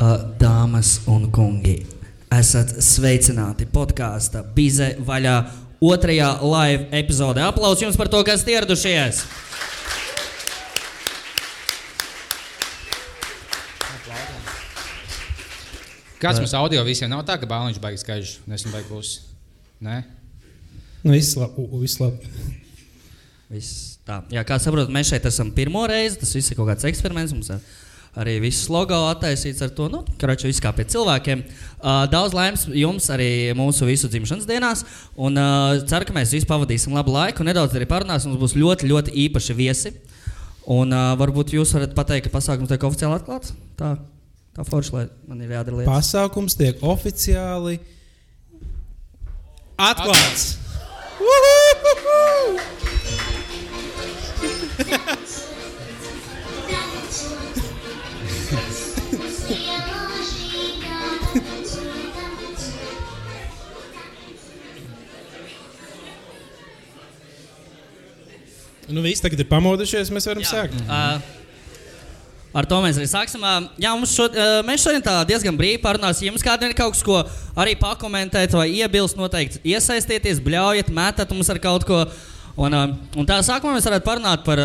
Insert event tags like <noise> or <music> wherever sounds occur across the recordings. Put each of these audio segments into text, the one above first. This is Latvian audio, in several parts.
Uh, dāmas un kungi, esat sveicināti podkāstā Bize vaļā otrajā live epizodē. Aplausos jums par to, kas ieradušies! Kāds mums audio visiem nav tā, ka bāliņš baigs skaļš, nesmu baigs būs. Nē? Nu, viss labi. Viss labi. Viss tā. Jā, kā saprotat, mēs šeit esam pirmo reizi. Tas viss ir kaut kāds eksperiments. Mums ar- arī viss logo attaisīts ar to, nu, karoči, viss kā pie cilvēkiem. Uh, daudz laimes jums arī mūsu visu dzimšanas dienās. Un uh, ceru, ka mēs visi pavadīsim labu laiku. un Nedaudz arī parunāsim. Mums būs ļoti, ļoti īpaši viesi. Un uh, varbūt jūs varat pateikt, ka pasākums tiek oficiāli atklāts. Tā, tā forši, lai man ir jādara lietas. Pasākums tiek oficiāli atklāts. Nu, viss tagad ir pamodušies, mēs varam sākt. Uh, Ar to mēs arī sāksim. Uh, Jā, šo, uh, mēs šodien diezgan brīvi parunāsim. Ja jums kādam ir kaut kas, ko arī pakomentēt vai iebilst, noteikti iesaistieties, bļaujiet, metat mums ar kaut ko. Un, uh, un tā sākumā mēs varētu parunāt par,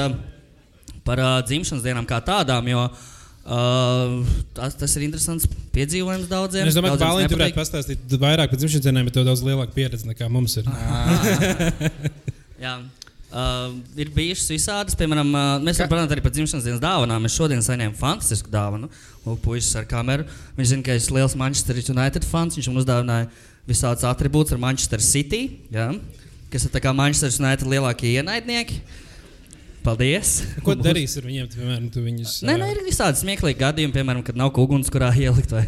par dzimšanas dienām kā tādām, jo uh, tas, tas ir interesants piedzīvojums daudziem. Es domāju, ka tas varētu pastāstīt vairāk par dzimšanas dienām, bet tev daudz lielāka pieredze nekā mums ir. <laughs> Jā. Uh, ir bijušas visādas, piemēram, uh, mēs varam parunāt arī par dzimšanas dienas dāvanām. Es šodien saņēmu fantastisku dāvanu. Lūk, puisis ar kameru. Viņš zina, ka es esmu liels Manchester United fans. Viņš man uzdāvināja visādus attribūtus ar Manchester City, jā, kas ir Manchester United lielākie ienaidnieki. Paldies! Ko tu darīsi ar viņiem? Piemēram, tu viņus, Nē, nē, ir visādi smieklīgi gadījumi, piemēram, kad nav uguns, kurā ielikt. Vai...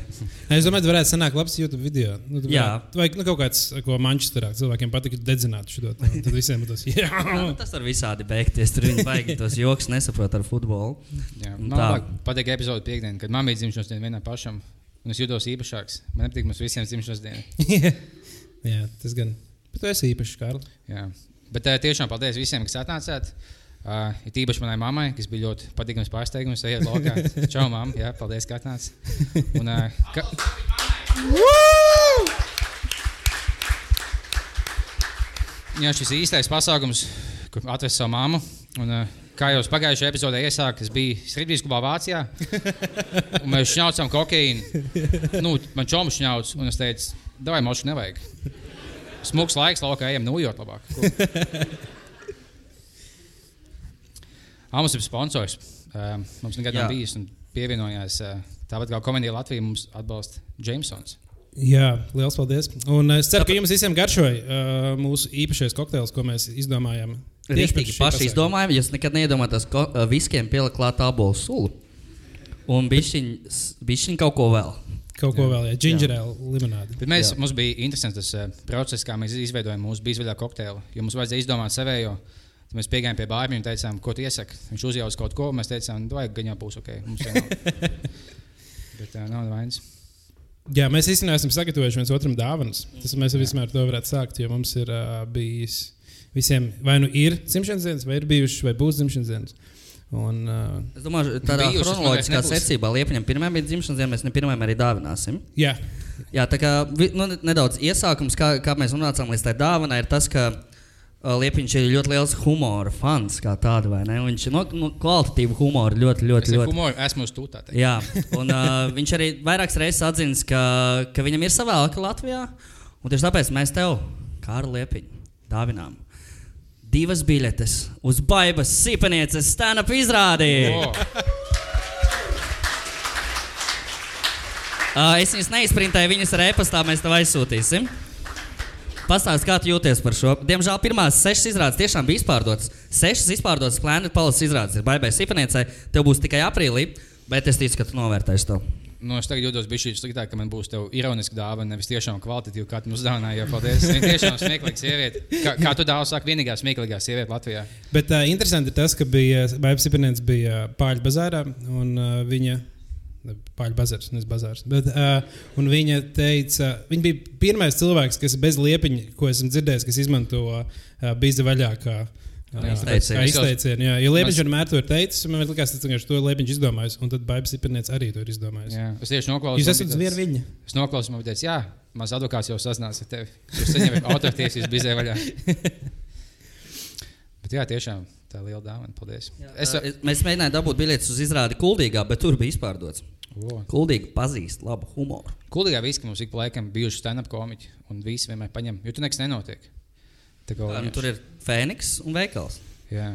Es domāju, ka varētu sanākt labs YouTube video. Nu, Jā. varētu- Vai nu, kaut kāds, ko Manchesterā cilvēkiem patīk, dedzināt šo to. Tad visiem būs jā. <laughs> Jā, nu, tas var visādi beigties. Tur viņi baigi tos joks nesaprot ar futbolu. Jā, man tā. labāk patīk epizode piekdien, kad man bija dzimšanas diena vienam pašam. Un es jutos īpašāks. Man nepatīk mums visiem dzimšanas diena. <laughs> jā, tas gan. Bet tu esi īpašs, Kārl. Jā. Bet uh, tiešām paldies visiem, kas atnācāt. Uh, it īpaši manai mammai, kas bija ļoti patīkams pārsteigums, ejot laukā. <laughs> Čau, mamma! Jā, paldies, ka atnācāt. Uh, ka... Jā, šis īstais pasākums, kur atvest savu māmu. Un, uh, kā jau pagājušajā epizodē iesāku, tas bija Srīdīs klubā Vācijā. Mēs šņaucām kokaīnu. Nu, man čoms šņauc, un es teicu, davai mošu nevajag. Smuks laiks, laukā ejam nojot labāk. Ā, mums ir sponsors. Uh, mums nekad nav bijis un pievienojās. Uh, tāpat kā komēdija Latvija mums atbalsta Jamesons. Jā, liels paldies. Un es ceru, ka jums visiem garšoja uh, mūsu īpašais kokteils, ko mēs izdomājām. Tieši Rīktīgi paši izdomājām, jūs nekad neiedomājaties, ka uh, viskiem pielikt klāt abolu sulu. Un bišķiņ kaut ko vēl. Kaut ko vēl, jā, ginger ale limonādi. Bet mēs, Jā. mums bija interesants tas uh, process, kā mēs izveidojām mūsu bīzvaļā kokteili. Jo mums vajadzēja izdomāt sevējo. Tad mēs piegājām pie bārņiem un teicām, ko tu iesaki. Viņš uzjauca kaut ko, un mēs teicām, vajag gan jau būs ok. Mums jau nav. <laughs> Bet uh, nav vainas. Jā, mēs īstenībā esam sagatavojuši viens otram dāvanas. Tas mēs vismaz to varētu sākt, jo mums ir uh, bijis visiem, vai nu ir dzimšanas dienas, vai ir bijušas, vai būs dzimšanas dienas. Un, uh, Es domāju, tādā Bijušas, chronoloģiskā secībā Liepņam pirmā bija dzimšanas diena, mēs ne pirmajam arī dāvināsim. jā, Jā, tā kā nu, nedaudz iesākums, kā, kā mēs nonācām līdz tai dāvanai, ir tas, ka Liepiņš ir ļoti liels humora fans kā? Un Viņš ir no, no kvalitatīva humora ļoti, Es ļoti, ar ļoti. humoru esmu uz tūtā. Jā, un uh, <laughs> viņš arī vairākas reizes atzīst, ka, ka viņam ir sava alka Latvijā. Un tieši tāpēc mēs tev, Kārli Liepiņ, dāvinām divas biļetes uz Baibas sīpanieces stand-up izrādi. Oh, Uh, es viņas neizprintēju, viņas ar e-pastā mēs tev aizsūtīsim. Pastāst, kā tu jūties par šo. Diemžēl pirmās sešas izrādes tiešām bija izpārdotas. Sešas izpārdotas Planet Palace izrādes ir Baibai Sīpaniecei. Tev būs tikai aprīlī, bet es ticu, ka tu novērtēsi to. Nu, es tagad jūtos bijis sliktāk, ka man būs tev ironiska dāvana, nevis tiešām kvalitatīva, kā tu mums uzdāvināji. Jā, paldies. Viņa tiešām smieklīga sieviete. Kā, kā tu dāvā saka, vienīgā smieklīgā sieviete Latvijā. bet uh, interesanti ir tas, ka bija Baiba Siprinēns bija Pāļu bazārā, un uh, viņa. Pāļu bazārs, nevis bazārs. Bet, uh, un viņa teica, viņa bija pirmais cilvēks, kas bez liepiņa, ko esmu dzirdējis, kas izmanto uh, bīza vaļā kā, kā izteicienu. Jā, ja Liepiņš vienmēr to ir teicis, man liekas, tas vienkārši to Liepiņš izdomājis, un tad Baibas Ipirnieks arī to ir izdomājis. Jā, es tieši noklausījos. Jūs esat zvieri viņa. Es noklausījos, man teica, jā, mans advokāts jau sazinās ar tevi. Jūs saņemat autortiesības bizē vaļā. <laughs> Bet jā, tiešām tā ir liela dāvana. Paldies. Es, es, mēs mēģinājām dabūt biļetes uz izrādi Kuldīgā, bet tur bija izpārdots. O. Kuldīgi pazīst labu humoru. Kuldīgā viss, ka mums ik pa laikam bijuši stand-up komiķi, un visi vienmēr paņem, jo tur nekas nenotiek. Tā kā Un tur ir Fēniks un Veikals. Jā.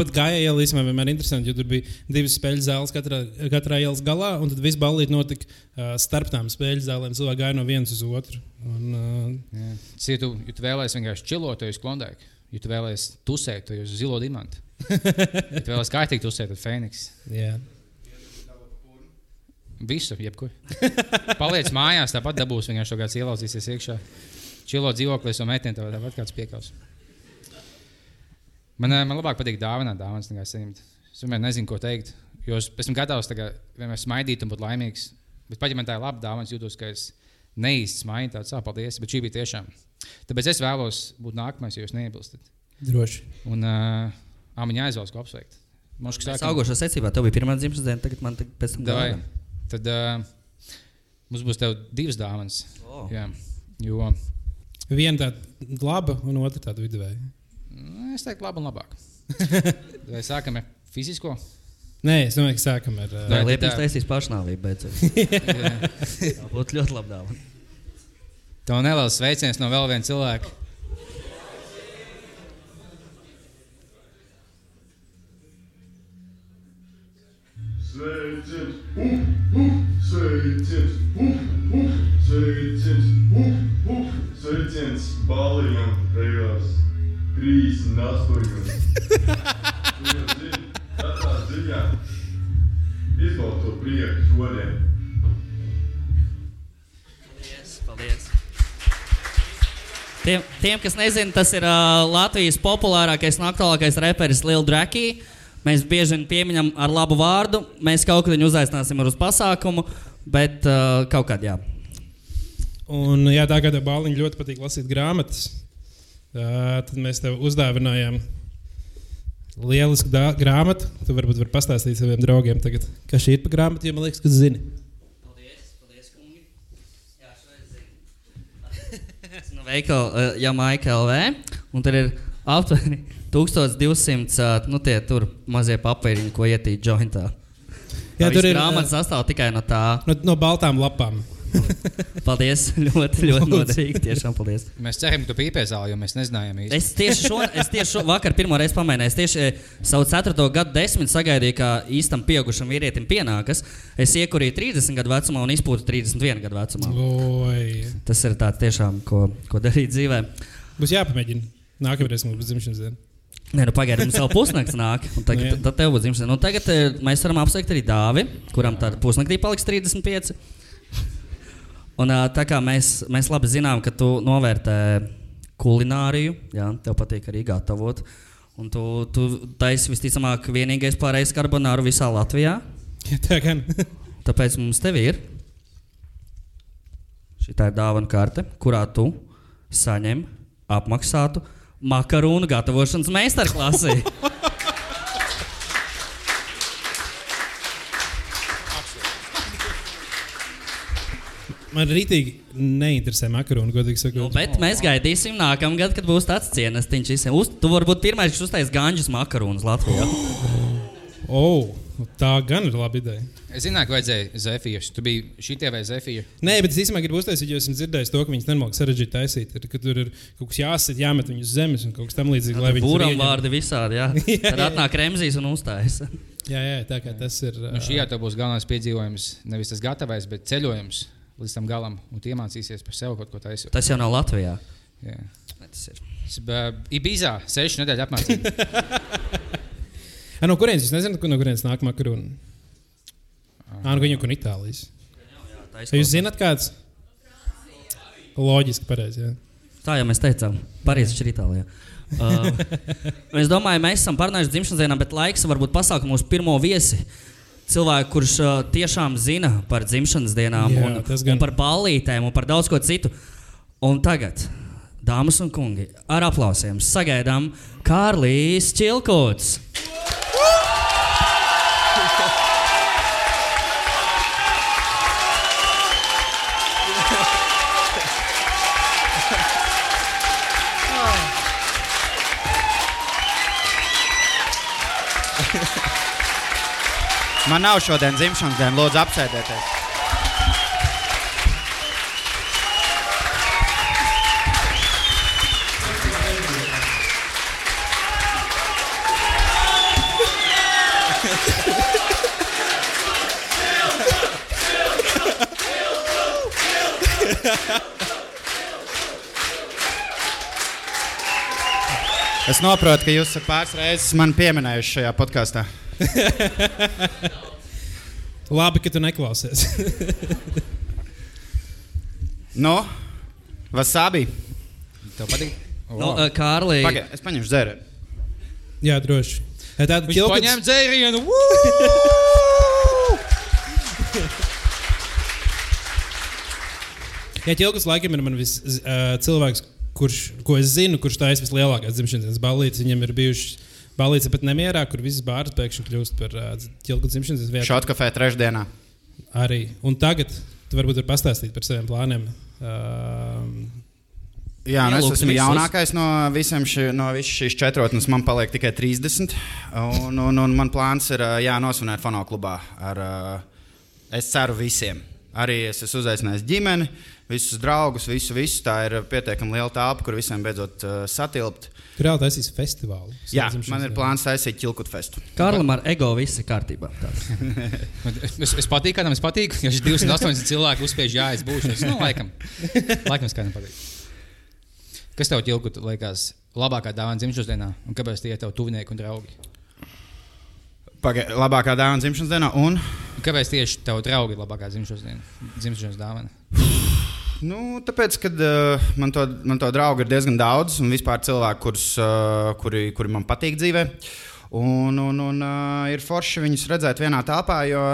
Bet gāja iela īstenībā vienmēr interesanti, jo tur bija divas spēļu zāles katrā, katrā ielas galā, un tad viss balīti notika uh, starp tām spēļu zālēm. Cilvēki gāja no vienas uz otru. Un, uh, Jā. Ja tu, vēlēsies vienkārši čilot, tad jūs klondēki. Ja tu vēlēsies tusēt, tad jūs zilo dimantu. ja tu vēlēsies kārtīgi tusēt, tad Fēniks. jā. Visu, jebko. Paliec mājās, tāpat dabūs vienkārši kaut kāds ielauzīsies iekšā. Čilo dzīvoklis un meitene, tāpat kāds piekaus. Man, eh, man labāk patīk dāvināt dāvanas, nekā saņemt. Es vienmēr nezinu, ko teikt. Jo es esmu gatavs tagad vienmēr smaidīt un būt laimīgs. Bet pat ja man tā ir laba dāvana, jūtos, ka es neīsti smaidu, tāds ah, paldies. Bet šī bija tiešām. Tāpēc es vēlos būt nākamais, ja jūs neiebilstat. Droši. Un uh, man jāizvēlas, ko apsveikt. Moškas Es sākam- augošā secībā, tev bija pirmā dzimšanas diena, tagad man tagad pēc tam Davai. gāja. Tad uh, mums būs tev divas dāvanas. O. Jā, jo Viena tāda laba, un otra tāda viduvēja. Nu, es teiktu, labi un labāk. <laughs> Vai sākam ar fizisko? Nē, es domāju, ka sākam ar. Uh, tā- taisīs pašnāvību beidzot? <laughs> Tā būtu ļoti labi dāvana. Tev neliels sveiciens no vēl viena cilvēka. Sveiciens, uf, uf, sveiciens, uf, uf, sveiciens, uf, uf, sveiciens balījām tajās 38. Tu jau zini, katrā ziņā izbaud to prieku šodien. Paldies, paldies. Tiem, tiem, kas nezina, tas ir uh, Latvijas populārākais un aktuālākais reperis Lil Draki. Mēs bieži vien pieminam ar labu vārdu. Mēs kaut kad viņu uzaicināsim uz pasākumu, bet uh, kaut kad jā. un, jā, tā kā bāliņš ļoti patīk lasīt grāmatas, tad mēs tev uzdāvinājām lielisku grāmatu. Tu varbūt vari pastāstīt saviem draugiem, tagad, kas šī ir pa grāmatu, jo man liekas, ka zini. Paldies, paldies, kungi. Jā, šodien zinu. <laughs> no veikala Jamaika LV. Un tur ir aptuveni 1200 uh, nu, tie tur mazie papīriņi, ko ietīt jointā. Jā, tur ir grāmata sastāv tikai no tā. no, no baltām lapām. <laughs> Paldies, ļoti, ļoti <laughs> noderīgi. Tiešām paldies. Mēs ceram, ka tu pīpē zāli, jo mēs nezinājām īsti. Es tieši, šo, es tieši šo, vakar pirmo reizi pamēģināju. Es tieši eh, savu 4. gadu desmit sagaidīju, kā īstam pieaugušam vīrietim pienākas. Es iekurīju 30 gadu vecumā un izpūtu 31 gadu vecumā. Oi. Tas ir tāds tiešām, ko, ko darīt dzīvē. Būs jāpamēģina. Nākamreiz mums būs dzimšanas diena. Nē, nu pagaidi, mums vēl <laughs> pusnakts nāk. un Nu. Tagad, tad tev būs dzimšanas. Nu, tagad eh, mēs varam apsveikt arī dāvi, kuram tāda pusnaktī paliks 35. Un tā kā mēs, mēs labi zinām, ka tu novērtē kulināriju, jā, tev patīk arī gatavot. Un tu, tu taisi visticamāk vienīgais pārējais karbonāru visā Latvijā. Jā, tā gan. <laughs> Tāpēc mums te ir šī ir dāvana karte, kurā tu saņem apmaksātu makaronu gatavošanas meistarklasi. <laughs> Man rītīgi neinteresē makaroni, godīgi sakot. Nu, bet mēs gaidīsim nākamgad, kad būs tāds cienestiņš visiem. Uz, tu vari būt pirmais, kas uztais ganģis makaronus Latvijā. <gasps> Oh, tā gan ir laba ideja. Es zināju, ka vajadzēja zefīrus. Tu biji šitie vai zefīri. Nē, bet es īstenībā gribu uztaisīt, jo esmu dzirdējis to, ka viņas nemāķi sarežģīti taisīt. Ir, ka tur ir kaut kas jāsit, jāmet viņus uz zemes un kaut kas tamlīdzīgs, lai viņi Būram vārdi visādi, jā. <laughs> Jā, Tad jā. atnāk Remzijas un uzstājas. <laughs> Jā, jā, tā kā tas ir. Nu, šī jau būs galvenais piedzīvojums. Nevis tas gatavais, bet ceļojums līdz tam galam. Un iemācīsies par sevi kaut ko taisīt. Tas jau nav Latvijā. Jā. Ne, Tas ir. Es biju Ibizā, sešu nedēļu apmācību. <laughs> A, no kurienes jūs nezināt, no kurienes nāk makaroni? Ah, no viņa ir Itālijas. Tā, Vai jūs zināt, kāds? Loģiski, pareizi. jā. tā jau mēs teicām. Parīzes ir Itālijā. Uh, <laughs> es domāju, mēs esam parunājuši dzimšanas dienā, bet laiks varbūt pasākt mūsu pirmo viesi. Cilvēku, kurš uh, tiešām zina par dzimšanas dienām, Jā, un, gan. un par ballītēm un par daudz ko citu. Un tagad Dāmas un kungi, ar aplausiem sagaidām Kārlis Čilkots. <laughs> Man nav šodien dzimšanas diena, lūdzu, apsēdieties. Es saprotu, ka jūs esat pāris reizes man pieminējuši šajā podkāstā. <laughs> Labi, ka tu neklausies. <laughs> Nu, wasabi. Tev patīk? Nu, uh, Kārlis, Pagaid, es paņemšu dzērienu. Jā, droši. Tāda Viņš paņēma dzērienu. <laughs> Jā, Čilkas laikam ir man vis, uh, cilvēks, kurš, ko es zinu, kurš taisa vislielākās dzimšanas dienas balītes. Viņam ir bijušas balītes pat nemierā, kur visas bāras pēkšņi kļūst par uh, Čilkas dzimšanas vietu. Šāda kafē trešdienā. Arī. Un tagad tu varbūt vari pastāstīt par saviem plāniem. Uh, Jā, nu es esmu jaunākais no visiem ši, no šīs četrotnes. Man paliek tikai 30. Un, un, un man plāns ir jā, nosvinēt Fano klubā. Ar, es ceru visiem. Arī es esmu uzaicinājis ģimeni, visus draugus, visu, visu. Tā ir pietiekami liela telpa, kur visiem beidzot uh, satilpt. Tur reāli taisīs festivālu. Jā, man ir plāns taisīt ķilkut festu. Kārlim ar ego viss ir kārtībā. <laughs> Es, es patīku, kādam es patīku. Ja šis 280 cilvēku uzspiež, jā, es būšu. Es, nu, laikam, laikam kādam patīk. Kas tev ķilku liekas labākā dāvana dzimšanas dienā? Un kāpēc tie ir tev tuvinieki un draugi? Pagaid, labākā dāvana dzimšanas dienā. Un, Un kāpēc tieši tev draugi ir labākā dzimšanas diena? Dzimšanas dāvana. <laughs> nu, tāpēc, kad uh, man, to, man to draugu ir diezgan daudz, un vispār cilvēku, kurus, uh, kuri, kuri man patīk dzīvē. Un, un, un uh, ir forši viņus redzēt vienā telpā, jo,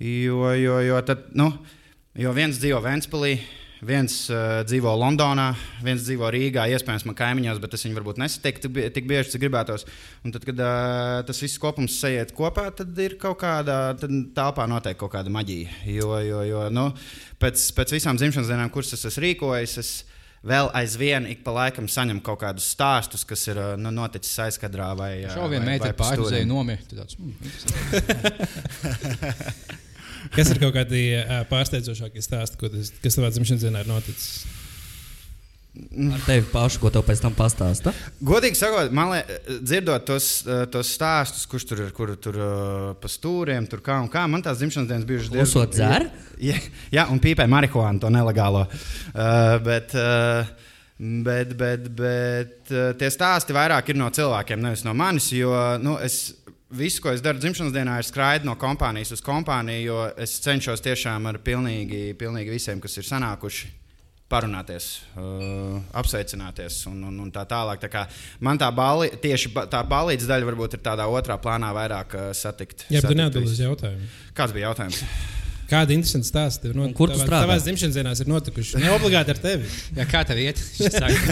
jo, jo, jo, tad, nu, jo viens dzīvo Vēnspilī. Viens uh, dzīvo Londonā, viens dzīvo Rīgā, iespējams, man kaimiņos, bet es viņu varbūt nesatiku tik, tik bieži, cik gribētos. Un tad, kad uh, tas viss kopums sajiet kopā, tad ir kaut kāda, telpā noteikti kaut kāda maģija. Jo, jo, jo nu, pēc, pēc visām dzimšanas dienām, kuras es esmu rīkojis, es vēl aizvien ik pa laikam saņemu kaut kādus stāstus, kas ir uh, nu, noticis aizkadrā vai vai- meiteni vai pa pārdozēja <laughs> Kas ir kaut kādi uh, pārsteidzošākie stāsti, ko tas, kas tavā dzimšanas dienā ir noticis? Ar tevi pašu, ko tev pēc tam pastāsta. Godīgi sakot, man liekas, dzirdot tos, tos stāstus, kurš tur ir, kur tur pa stūriem, tur kā un kā. Man tās dzimšanas dienas bijušas Klusot dzer? Jā, jā, un pīpē marihuānu, to nelegālo. Uh, bet, uh, bet, bet, bet tie stāsti vairāk ir no cilvēkiem, nevis no manis. Jo nu, es, visu, ko es daru dzimšanas dienā, ir skraidīt no kompānijas uz kompāniju, jo es cenšos tiešām ar pilnīgi, pilnīgi visiem, kas ir sanākuši parunāties, uh, apsveicināties un, un, un tā tālāk. Tā kā man tā balī, tieši tā balīdzes daļa varbūt ir tādā otrā plānā vairāk uh, satikt. Jā, bet visus. jautājumu. Kāds bija jautājums? Kāda interesanta stāsta tev no, Un kur tu strādā? Tavās dzimšanas dienās ir notikuši. Ne obligāti ar tevi. <laughs> Jā, kā tev iet?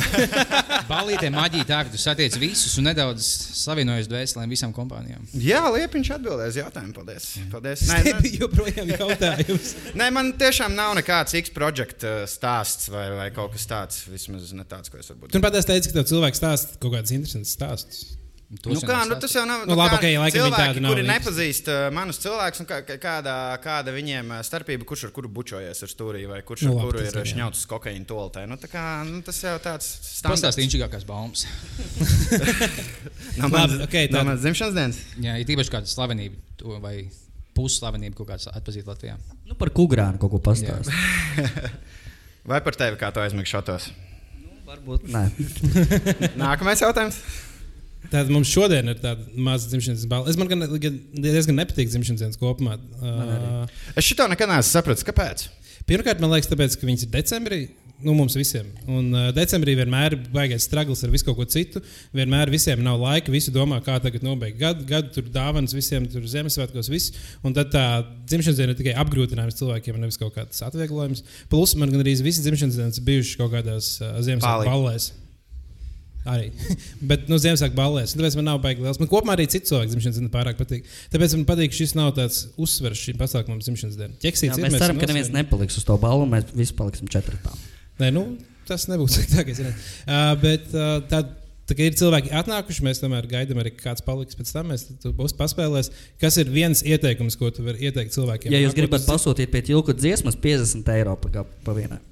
<laughs> Balītē maģija tā, ka tu satiec visus un nedaudz savienojies dvēselēm visām kompānijām. Jā, Liepiņš atbildēja uz jautājumu. Paldies. Paldies. Nē, bija <laughs> joprojām jautājums. nē, man tiešām nav nekāds X-project uh, stāsts vai, vai kaut kas tāds. Vismaz ne tāds, ko es varbūt. Tu pat teici, ka tev cilvēks stāsta kaut kādas interesantas stāstus. Nu, kā, nu, tas jau nav. Nu, labi, ok, laikam viņi cilvēki, nav kuri īsti. nepazīst uh, manus cilvēkus, kā, kā- kāda, kāda viņiem uh, starpība, kurš ar kuru bučojies ar stūrī, vai kurš Nu, ar labi, kuru tas ir šņauts kokaīna toltē. Nu, tā kā, nu, tas jau tāds standarts. Pastāstīt inčīgākās baumas. <laughs> No Labi, manas ok, no manas dzimšanas dienas. Jā, ir tīpaši kāda slavenība to vai pusslavenība, ko kāds atpazīst Latvijā. Nu, par kukurānu kaut ko pastāstīt. <laughs> Vai par tevi kā to aizmigšu šatos? Varbūt nē. <laughs> Nākamais jautājums. Tātad mums šodien ir tāda maza dzimšanas balva. Es man gan, gan diezgan nepatīk dzimšanas dienas kopumā. Uh, Es šito nekad neesmu sapratis. Kāpēc? pirmkārt, man liekas, tāpēc, ka viņas ir decembrī. Nu, mums visiem. Un uh, decembrī vienmēr ir baigais stragls ar visu kaut ko citu. Vienmēr visiem nav laika. Visi domā, kā tagad nobeigt gadu. Gadu tur dāvanas visiem, tur Ziemassvētkos, viss. Un tad tā dzimšanas diena ir tikai apgrūtinājums cilvēkiem, nevis kaut kāds atvieglojums. Plus man gan arī visi dzimšanas dienas bijušas kaut kādās uh, Ziemassvētku ballēs. Arī. <laughs> Bet, nu, Ziemassvētku ballēs. Tāpēc man nav baigi liels. Man kopumā arī citu cilvēku dzimšanas diena pārāk patīk. Tāpēc man patīk, ka šis nav tāds uzsvers šim pasākumam dzimšanas dienā. Jā, Ķeksīts ir. mēs ceram, ka neviens nepaliks uz to balvu, mēs visi paliksim četratā. Nē, nu, tas nebūs <laughs> sliktākais. Uh, bet uh, tad, tā, ir cilvēki atnākuši, mēs tomēr gaidām arī, kāds paliks pēc tam. Mēs tu būs paspēlēs. Kas ir viens ieteikums, ko tu vari ieteikt cilvēkiem? Ja jūs gribat pasūtīt pie tilku dziesmas, 50 eiro pa, pa vienai.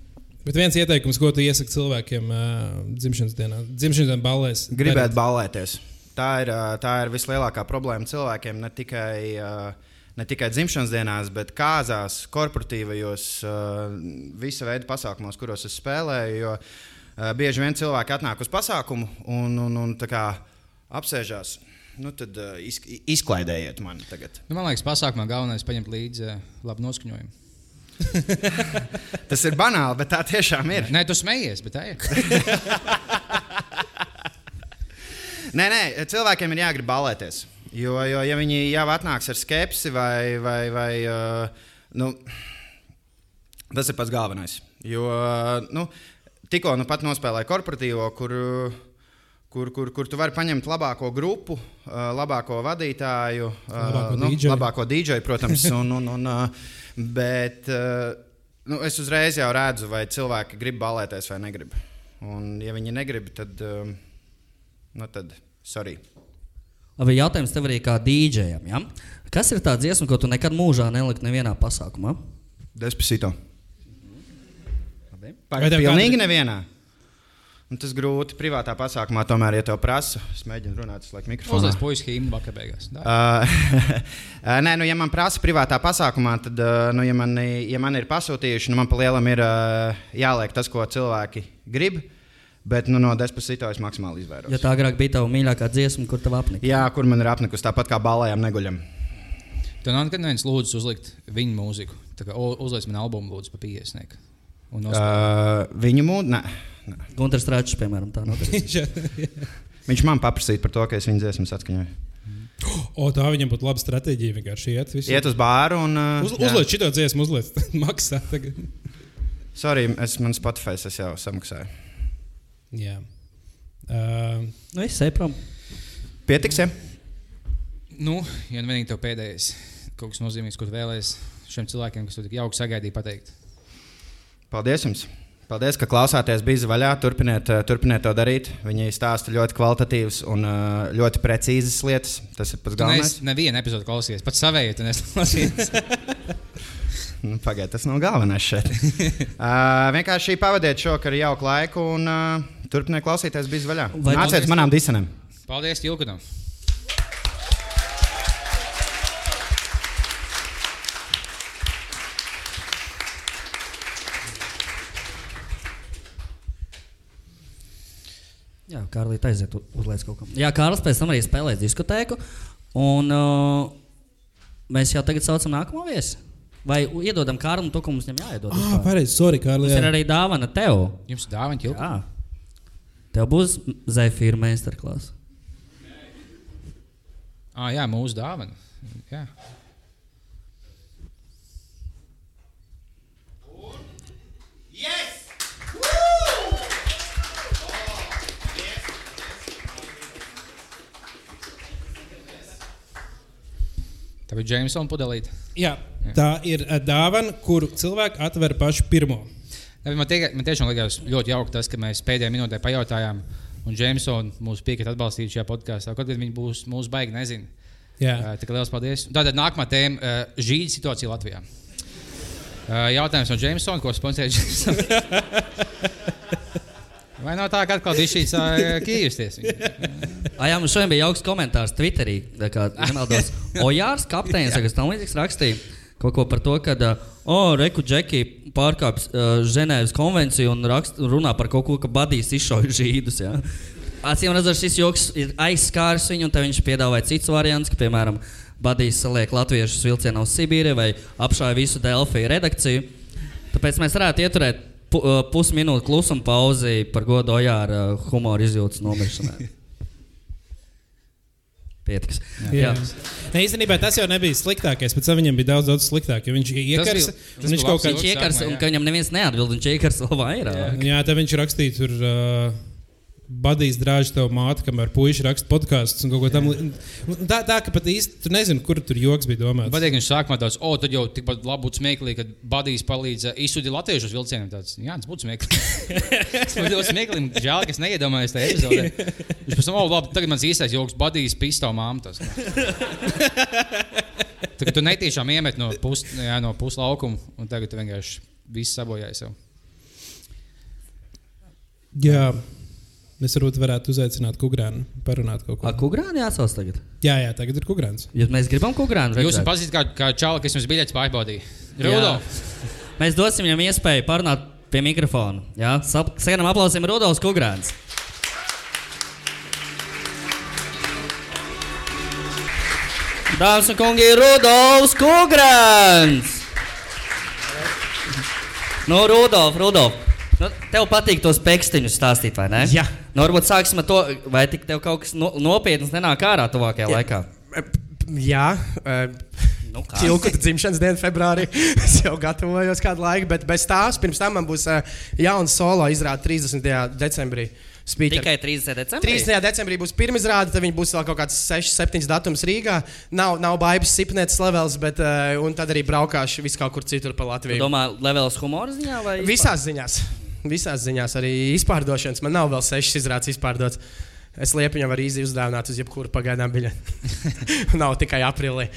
Bet viens ieteikums, ko tu iesaki cilvēkiem uh, dzimšanas dienā, dzimšanas dienā ballēs. Gribētu darīt? ballēties. Tā ir, tā ir vislielākā problēma cilvēkiem. Ne tikai, ā, ne tikai dzimšanas dienās, bet kāzās, korporatīvajos, ā, visa veida pasākumos, kuros es spēlēju. Jo ā, bieži vien cilvēki atnāk uz pasākumu un, un, un tā kā apsēžās. Nu, tad iz, izklaidējiet mani tagad. Nu, man liekas, pasākumā galvenais ir paņemt līdzi eh, labu noskaņojumu. <laughs> Tas ir banāli, bet tā tiešām ir. Nē, tu smejies, bet tā ir. Nē, nē, cilvēkiem ir jāgrib balēties. Jo, jo ja viņi jau atnāks ar skepsi vai, vai, vai uh, nu, tas ir pats galvenais. Jo uh, nu, tikko nu pat nospēlēju korporatīvo, kur, uh, kur, kur, kur tu vari paņemt labāko grupu, uh, labāko vadītāju, uh, Labāko nu, DJ. labāko DJ, protams. Un, un, un, uh, bet uh, nu, es uzreiz jau redzu, vai cilvēki grib balēties vai negrib. Un, ja viņi negrib, tad. Uh, Nu, tad, sorry. Labi, jautājums tev arī kā dīdžejam. Ja? Kas ir tā dziesma, ko tu nekad mūžā neliki nevienā pasākumā? Despacito. Vai tev Pilnīgi kāda- nevienā. Un tas grūti privātā pasākumā, tomēr, ja tev prasa, es mēģinu runāt, tas laik mikrofonā. Uzliek puikas himnu vakar beigās. Uh, <laughs> nē, nu, ja man prasa privātā pasākumā, tad, uh, nu, ja man, ja man ir pasūtījuši, nu, man pa lielam ir uh, jāliek tas, ko cilvēki grib. Bet nu, no despacito es maksimāli izvairos. Ja tā agrāk bija tava mīļākā dziesma, kur tev apnika? Jā, kur man ir apnikusi tāpat kā balējām neguļam. Tev nav nekad neviens lūdzu uzlikt viņa mūziku. Uzliec man albumu, lūdzu, pa 50. Un nospēlē. Uh, viņu mūdu, Gunārs Strāčs, piemēram, tā notiek. <laughs> viņš man paprasīja par to, ka es viņu dziesmas atskaņoju. O, tā viņam būtu laba stratēģija. Vienkārši iet, visu. Iet uz bāru un. Uh, Uz, uzliek šo dziesmu, uzliek, <laughs> maksā. Tagad. Sorry, es man Spotify es jau samaksāju. Jā. Uh, Nu, es eju prom. Pietiks, ja? Nu, ja nu vienīgi tev pēdējais kaut kas nozīmīgs, ko tu vēlēsies šiem cilvēkiem, kas to tik jauki sagaidīja, pateikt. Paldies jums! Paldies, ka klausāties bija vaļā. Turpiniet, eh, turpiniet to darīt. Viņi stāsta ļoti kvalitatīvas un eh, ļoti precīzas lietas. Tas ir pats galvenais. neesi nevienu epizodu klausījies, pats savēju, tu neesi klausījies. <laughs> Nu, Pagaidiet, tas nav galvenais šeit. uh, <laughs> vienkārši pavadiet šo ar jauku laiku un uh, turpiniet klausīties bija vaļā. Vai Nāciet paldies manām disenēm! Paldies, Tilkunam! Kārlis aiziet u- uzliec kaut ko. Jā, Kārlis pēc tam arī spēlēs diskotēku. Un uh, mēs jau tagad saucam nākamo viesi. Vai iedodam Kārlim to, ko mums viņam jāiedod? ah, pareizi, sorry, Kārli. Tas ir arī dāvana tev. Jums ir dāvana, Tilkunam? Jā. Tev būs Zefīra meistarklāsa. Ah, jā, mūsu dāvana. Jā. Tā bija Jamesona pudelīte. Jā, tā ir eh, dāvana, kuru cilvēki atver pašu pirmo. Man, tie, man tiešām likās ļoti jauki tas, ka mēs pēdējā minūtē pajautājām, un Jamesona mūs piekrīt atbalstīt šajā podkāstā. Kaut gan viņi būs mūsu baigi nezina. Jā. Uh, Tā kā liels paldies. Tātad nākamā tēma uh, - žīļa situācija Latvijā. Jautājums no Jamesona, ko sponsorē Jamesons. <laughs> Vai nav tā, ka atkal <laughs> šīs? <laughs> Ah, jā, mums šodien bija jauks komentārs Twitterī. nemaldos. <laughs> o, Jārs Kapteinis, kas tam līdzīgs rakstīja kaut ko par to, ka, oh, Reku Džeki pārkāpj uh, Ženēvas konvenciju un rakst, runā par kaut ko, ka badīs izšauj žīdus. Jā. Acīm redzot, šis joks ir aizskārs viņu, un viņš piedāvāja cits variants, ka, piemēram, badīs saliek latviešus vilcienā uz Sibīriju vai apšāja visu Delfiju redakciju. Tāpēc mēs varētu ieturēt pu, uh, pusminūte klusuma pauzi par godu Ojāra uh, humoru izjūtas nomiršanai. <laughs> Pietiks. Jā. Ne, īstenībā tas jau nebija sliktākais. Pēc tam viņam bija daudz, daudz sliktāk. jo Viņš iekarsa. tas un Viņš kaut labs kā. Viņš Joks iekars, un jā. ka viņam neviens neatbild, viņš iekars vēl vairāk. Jā, tā viņš rakstīja tur. Uh, Badīs drāž tev māte, kamēr puiši raksta podkāstus un kaut ko tādu. Tā, tā ka pat īsti tur nezinu, kur tur joks bija domāts. Patīk, viņš sākumā tāds, o, tad jau tikpat labi būtu smieklīgi, kad Badijs palīdz izsūtīt latviešu uz vilcieniem. Tāds, jā, tas būtu smieklīgi. <laughs> tas būtu ļoti smieklīgi. Žēl, ka es neiedomājos tajā epizodē. Viņš pēc tam, o, labi, tagad mans īstais joks, Badijs pistā māmu. Tagad tu netīšām iemet no pus, jā, no puslaukuma, un tagad tu vienkārši viss sabojāji sev. Jā, mēs varbūt varētu uzaicināt Kukrānu, parunāt kaut ko. Ak, kukurāni jāsauc tagad. Jā, jā, tagad ir Kukrāns. Ja mēs gribam kukurāni, Jūs esat pazīstami kā, kā čāli, kas jums biļetes pārbaudīja. Rudolf, <laughs> Mēs dosim viņam iespēju parunāt pie mikrofona. Jā, sagaidām aplausiem Rudolfs Kukurāns. Dāmas un kungi, Rudolfs Kukurāns! Nu, Rudolf, Rudolf. Nu, tev patīk tos pekstiņus stāstīt, vai ne? Jā. Nu, varbūt sāksim ar to, vai tik tev kaut kas no, nopietns nenāk ārā tuvākajā Jā. laikā. Jā, uh, Nu? Čilkuta dzimšanas diena, februārī. <laughs> Es jau gatavojos kādu laiku, bet bez tās pirms tam man būs uh, jauns solo izrāde 30. decembrī. Speaker. Tikai 30. decembrī. 30. decembrī būs pirmā izrāde, tad viņi būs vēl kaut kāds 6, 7 datums Rīgā. Nav, nav baigts sipnētas levels, bet uh, tad arī braukāšu vis kaut kur citur pa Latviju. domā, levels humora ziņā vai? Visās ziņās. Visās ziņās, arī izpārdošanas. Man nav vēl sešas izrādes izpārdotas. Es lieku viņam arī īsi uzdāvināt uz jebkuru pagaidām biļeti. <laughs> nav tikai aprīlī.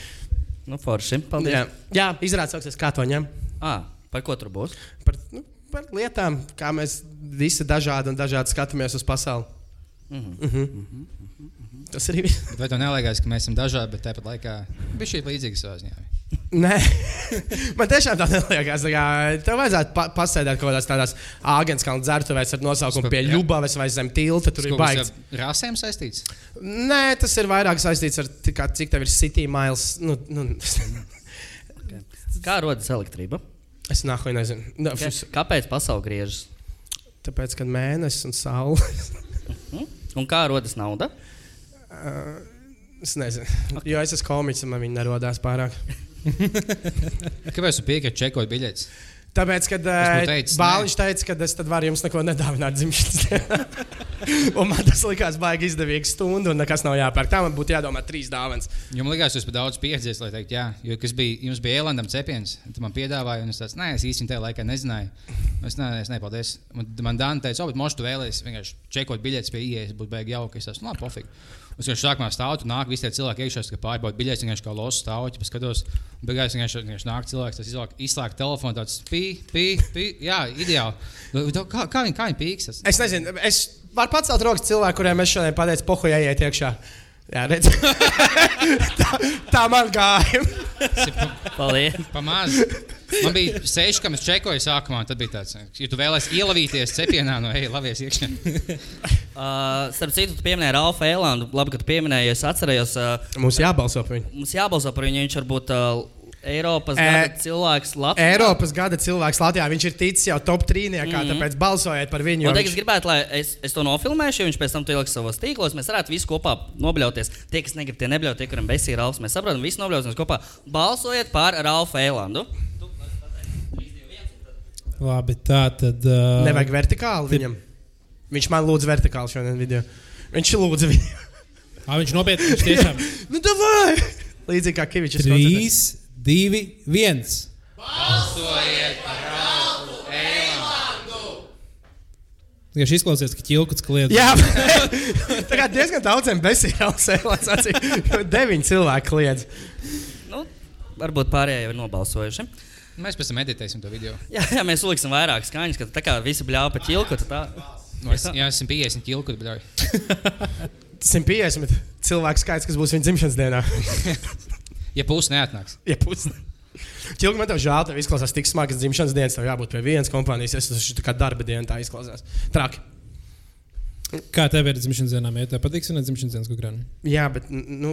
Nu, forši. Paldies. Jā, jā izrādās, sauksies, kā to ņem. À, par ko tur būs? Par, nu, par lietām, kā mēs visi dažādi un dažādi skatāmies uz pasauli. Mm -hmm. Tas arī viss. Bet vai tev neliekas, ka mēs esam dažādi, bet tāpat laikā bija šī līdzīga savā ziņā? Nē, <laughs> man tiešām tā neliekas. Tā kā, tev vajadzētu pa pasēdēt kaut kādās tādās āgānskalnu dzertuvēs ar nosaukumu pie. Ljubavas vai zem tilta. Tur ir baigts. rasēm saistīts. Nē, tas ir vairāk saistīts ar to, kā- cik tev ir city miles. Nu, nu, <laughs> Kā rodas elektrība? es nahuj nezinu. Nu, Ka- šis- Kāpēc pasaule griežas? Tāpēc, kad mēnesis un saule. Un kā rodas nauda? Es nezinu. Jo es esmu komiķis man viņi nerodās pārāk. <laughs> Kāpēc tu piekriti čekot biļetes? Tāpēc, kad uh, teicis, Bāliņš teica, ka es tad varu jums neko nedāvināt dzimšanas dienā. <laughs> man tas likās baigi izdevīgs stundu, un nekas nav jāpērk. Tā man būtu jādomā trīs dāvāns. Jo man liekas, jūs par daudz pieredzējis, lai teiktu, jā, jo bija, jums bija ēlandam cepiens, tad man piedāvāja, un es tāds, nē, es īstenībā tajā laikā nezināju. Es nē, es nepaldies. Man, man Dāna teica, o, bet mošu tu vēlēsies vienkārši čekot biļetes pie ieejas, būtu baigi jauki. Es esmu, labi, pofīgi. Es vienkārši sākumā stāvu, tur nāk visi tie cilvēki iekšā, kas pārbauda biļetes, vienkārši kā losu stāvu, ja skatos. Beigās vienkārši, vienkārši nāk cilvēks, tas izlāk, izslēg telefonu, tāds pī, pī, pī. Jā, ideāli. Nu, Kā, kā viņi, kā viņi pīkstas? Es nezinu, es varu pacelt rokas cilvēkiem, kuriem es šodien pateicu, pohu, ieiet iekšā. Jā, redz. <laughs> tā, tā man gāja. Paldies! Pamāz. Man bija seši, kam es čekoju sākumā. Tad bija tāds, ja tu vēlēsies ielavīties cepienā, no ejas, labies iekšā. <laughs> Uh, starp citu, tu pieminēji Ralfu Eilandu. Labi, ka tu pieminēji, es atcerējos, uh, Mums jābalso par viņu. mums jābalso par viņu. Viņš varbūt uh, Eiropas gada cilvēks Latvijā. Eiropas gada cilvēks Latvijā. Viņš ir ticis jau top trīniekā, mm -hmm. tāpēc balsojiet par viņu. es viņš- gribētu, lai es, es to nofilmēšu, jo viņš pēc tam to ieliks savos tīklos. Mēs varētu visi kopā nobļauties. Tie, kas negrib, tie nebļaut, tie, kuriem besīja Ralfs. Mēs saprotam, visi nobļausimies kopā. Balsojiet par Ralfu Eilandu. Labi, tā tad. Uh, Nevajag vertikāli viņam. Viņš man lūdza vertikāli šodien video. Viņš lūdza viņu. Ā, viņš nopietni viņš tiešām. <laughs> nu, davai! Līdzīgi kā Kavičs. 3, 2, 1. Ja šis izklausies, ka ķilkuts kliedz. Jā, <laughs> tā kā diezgan daudziem besīgām sēklēm. Deviņi cilvēki kliedz. Nu, varbūt pārējie jau ir nobalsojuši. Mēs pēc tam editēsim to video. Jā, jā mēs uzliksim vairāk skaņas, ka tā kā visi bļāva pa ķilku. tad Tā... No, es, jā, esmu 50 kilku, bet ļauj. 150 cilvēku skaits, kas būs viņa dzimšanas dienā. <laughs> Ja pusi neatnāks. Ja pusi. Čilgi, man te žēl, tev izklausās tik smagas dzimšanas dienas, tev jābūt pie vienas kompānijas. Es ir kā darba diena, tā izklausās. Traki. Kā tev ir dzimšanas dienā? Ja tev patīk svinēt dzimšanas dienas kukurānu? Jā, bet nu,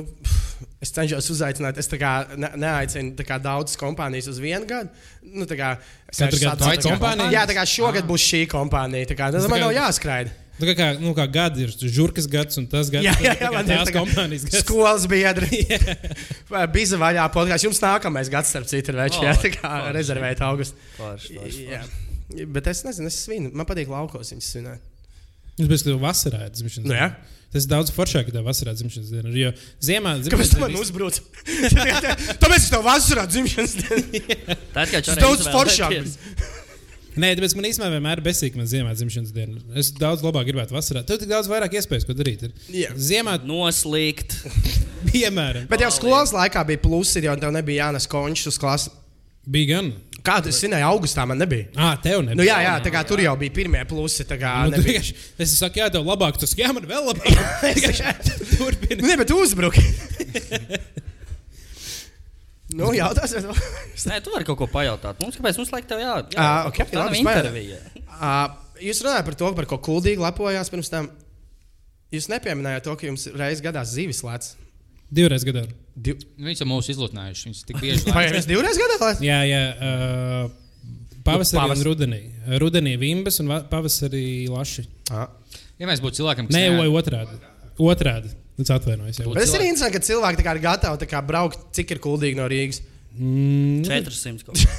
es cenšos uzaicināt. Es tā kā ne, neaicinu tā kā daudzas kompānijas uz vienu gadu. Nu, tā kā, es Katru gadu tā kā- kompānija? Jā, tā kā šogad būs šī kompānija. Tā kā, tas tā man kā- nav jāskraida. Nu, kā, kā, nu, kā gadi ir žurkas gads un tas gads. Jā, jā, tā jā ir tās tā kompānijas gads. Skolas biedri. <laughs> Bija vaļā podkāsts. Jums nākamais gads, starp citu, ir veči. O, Jā, tā kā rezervēt forši. Bet es nezinu, es svinu. Man patīk laukos viņas svinēt. Es biju tev vasarā ir dzimšanas Nu, diena. jā. Tas ir daudz foršāk, <laughs> ka tev vasarā ir dzimšanas diena. Jo ziemā Kāpēc dzimšanas tu man diena. uzbruc? Tāpēc es tev vasarā dzimšanas dienu. <laughs> Tā ir Tas daudz foršāk. <laughs> Nē, tāpēc man īstenībā vienmēr ir besīgi, ka man ziemā ir dzimšanas diena. Es daudz labāk gribētu vasarā. Tev tik daudz vairāk iespējas, ko darīt. Ir. Jā. Ziemā, Noslīgt. piemēram, Bet jau skolas laikā bija plusi, jo tev nebija jānes končus uz klasi. bija gan. Kādu es zināju, augustā man nebija. Ah, tev nebija. Nu, jā, jā, tā kā tur jau bija pirmie plusi. tā kā Nu, vienkārši- es saku, jā, tev labāk, tas jā, man vēl labāk. <laughs> <laughs> Turpini. Nē, bet uzbruki. <laughs> nu, jautās, vai Nē, tu vari kaut ko pajautāt. Mums kāpēc mums laikam tev jā, jā Ā, ok, tā labi, intervija. Uh, jūs runājat par to, par ko kuldīgi lepojās pirms tam. Jūs nepieminējāt to, ka jums reizes gadās zīves lēts. Divreiz gadā. Div... Viņus jau mūsu izlutinājuši. Viņus tik bieži Vai lēš. jums divreiz gadās lēts? Jā, jā. Uh, pavasarī pavas- un rudenī. Rudenī vimbas un va- pavasarī laši. Ah. Ja mēs būtu cilvēkiem, kas Nē, vai otrādi. Otrādi. Es atvainojos. Bet tas ir interesanti, ka cilvēki tā kā ir gatavi tā kā braukt, cik ir kuldīgi no Rīgas. Mm, 400 kaut <laughs> kā.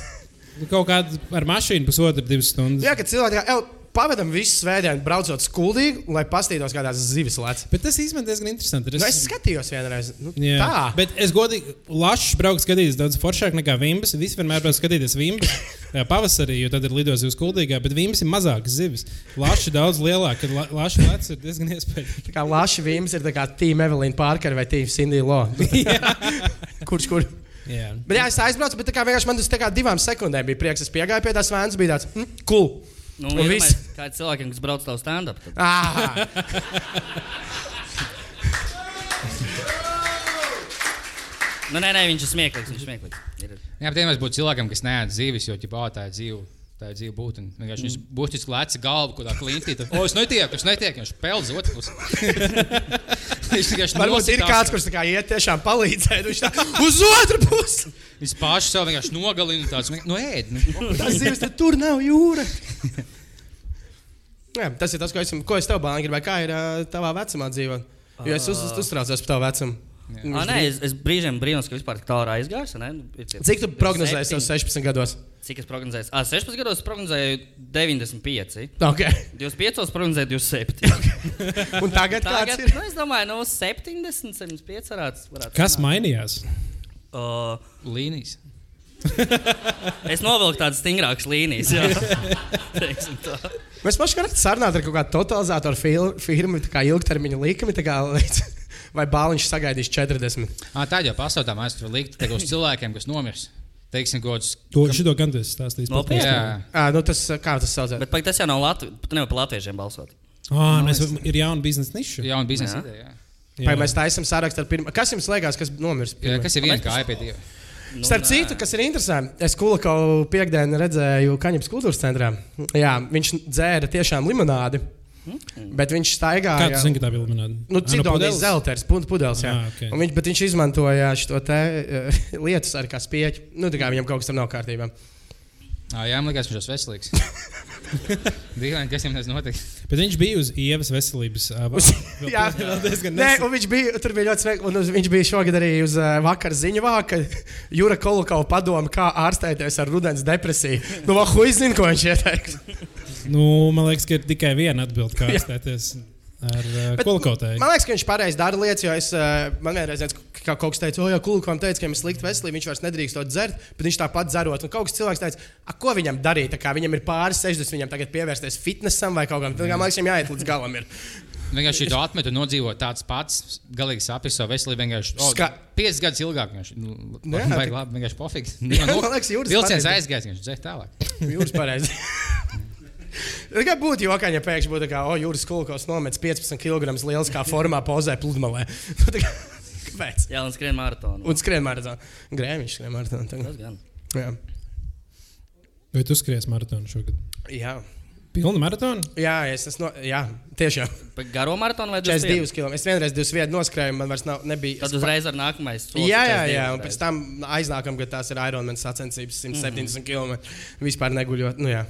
nu, kaut kāda ar mašīnu pusotru, divas stundas. Jā, ka cilvēki tā kā, "Ew, pavadam visu svētdienu braucot skuldīgi, lai pastītos kādās zivis lēts. Bet tas īstenībā diezgan interesanti. ir. Nu, es skatījos vienreiz. Nu, Jā, tā. bet es godīgi, Lašs braucu skatīties daudz foršāk nekā Vimbas. Visi vienmēr brauc skatīties Vimbas <laughs> pavasarī, jo tad ir lidos uz kuldīgā, bet Vimbas ir mazākas zivis. Lašs daudz lielāks, kad la, Lašs plecs ir diezgan iespējams. Tā kā Laša Vīms ir tā kā Tīm Evelīna Parker vai Tīm Cindy Lo. <laughs> <laughs> Kurš kur? Jā. Bet jā, es aizbraucu, bet tā kā vienkārši man tas tā kā divām sekundēm bija prieks. Es piegāju pie tās vēns, bija tāds, hm, cool. Nu, Un viss. iedomājies, kā ir cilvēkiem, kas brauc tavu stand-up. tad- Nu, nē, nē, viņš ir smieklīgs. Viņš ir smieklīgs. Ir. Jā, bet mēs būtu cilvēkiem, kas neēd zīves, jo ģipā, tā ir dzīve. Tā ir dzīve būtne. Vienkārši viņš būtiski lēca galvu, kādā klintī. Tad, o, es netieku, es netieku, viņš peldz otru pusi. <laughs> viņš vienkārši varbūt ir kāds, kurš tā kā iet tiešām palīdzēt. Viņš tā <laughs> uz otru pusi. Viņš pašs sev vienkārši nogalina tāds, nu, ēd. Nu. <laughs> Tas zivs, tad tur nav jūra. Jā, tas ir tas, ko es, ko es tev bālu gribēju. Kā ir uh, tavā vecumā dzīvot? Jo es uz, uztraucos par tavu vecumu. Ah, nē, es, es brīžiem brīnos, ka vispār tā ir aizgājusi. ne? Nu, Cik tu prognozēji sev septiņi. 16 gados? Cik es prognozēju? Ah, 16 gados prognozēju 95. Okay. 25 prognozēju 27. <laughs> Un tagad, Tagad, kāds ir? nu, es domāju, no 70, 75 varētu. varētu Kas sanākt. mainījās? Uh, Līnijas. <laughs> es novilku tādas stingrākas līnijas. <laughs> tā. Mēs paši varam sarunāt ar kaut kādu totalizatoru firmu, tā kā ilgtermiņa līdz, vai bāliņš sagaidīs 40. Ah, tā jau pastāv mēs tur likt uz cilvēkiem, kas nomirs. Teiksim, gods. To šito gan stāstījis. Nopietni? podkastā. Jā, À, nu tas, kā tas saucās? Bet pagaid, tas jau nav Latvijas. Tu nevari par latviešiem balsot. Ā, nu es- Ir jauna biznesa niša. jauna biznesa Jā. ideja. Vai mēs taisām sarakstu ar pirmo? Kas jums liekas, kas nomirs? Jā. Kas ir viena kāja pie dieva? Nu, Starp nē. citu, kas ir interesanti, es Kulakau piekdienu redzēju Kaņepes kultūras centrā. Jā, viņš dzēra tiešām limonādi, bet viņš staigāja. Kā tu zini, ka tā bija limonāde? Nu, cik no pudeles? zelta ir? Pudeles, jā. Ah, ok. Un viņš, bet viņš izmantoja šo te uh, <laughs> lietas arī kā spieķi. Nu, tā kā viņam kaut kas tur nav kārtībā. Ah, jā, man liekas, viņš ir veselīgs. <laughs> Dīvaini, kas viņam tas notika. Bet viņš bija uz ievas veselības. Uz- vēl- <laughs> Jā, diezgan Nē, un viņš bija, tur bija ļoti smieklīgi. Un uz- viņš bija šogad arī uz uh, vakar ziņu vāka. Jūra Kolokova padoma, kā ārstēties ar rudens depresiju. Nu, va, hui zina, ko viņš ieteiks. Nu, man liekas, ka ir tikai viena atbilde, kā <laughs> ārstēties ar uh, Bet kolekotēju. Man liekas, ka viņš pareizi dara lietas, jo es, uh, man vienreiz teicu, ka kaut kas teica, o, jā, Kulkovam teica, ka viņam ir slikta veselība, viņš vairs nedrīkst to dzert, bet viņš tāpat dzerot. Un kaut kas cilvēks teica, a, ko viņam darīt, tā kā viņam ir pāris 60, viņam tagad pievērsties fitnesam vai kaut kam. Kā, man liekas, viņam jāiet līdz galam. Ir. <laughs> Vienkārši to atmetu un nodzīvot tāds pats, galīgi sapnis savu veselību. Vienkārši oh, Ska- 5 gadus ilgāk. Vienkārši, nu, Nu jā, tā- labi, vienkārši pofīgi. <laughs> Man liekas, Jūras Vilciens pareizi. aizgājis, viņš dzēr tālāk. Jūras pareizi. <laughs> Kā būtu jokaini, ja pēkšņi būtu tā, kā, o, jūras kulkos nomets 15 kg liels kā formā pozē pludmalē. <laughs> Nu, Kāpēc? Jā, un skrien maratonu. Un skrien maratonu. Grēmiņš skrien maratonu. tagad. Tas gan. Jā. Vai tu skries maratonu šogad? Jā. Pilnu maratonu? Jā, es esmu. No, jā, tiešām. Garo maratonu vai 22? 42 km. Es vienreiz 21 noskrēju, man vairs nav, nebija. Tad uzreiz ar nākamais. solis Jā, jā, 42 jā, un pēc tam aiznākam, kad tās ir Ironman sacensības 170 km. Vispār neguļot. Nu, jā.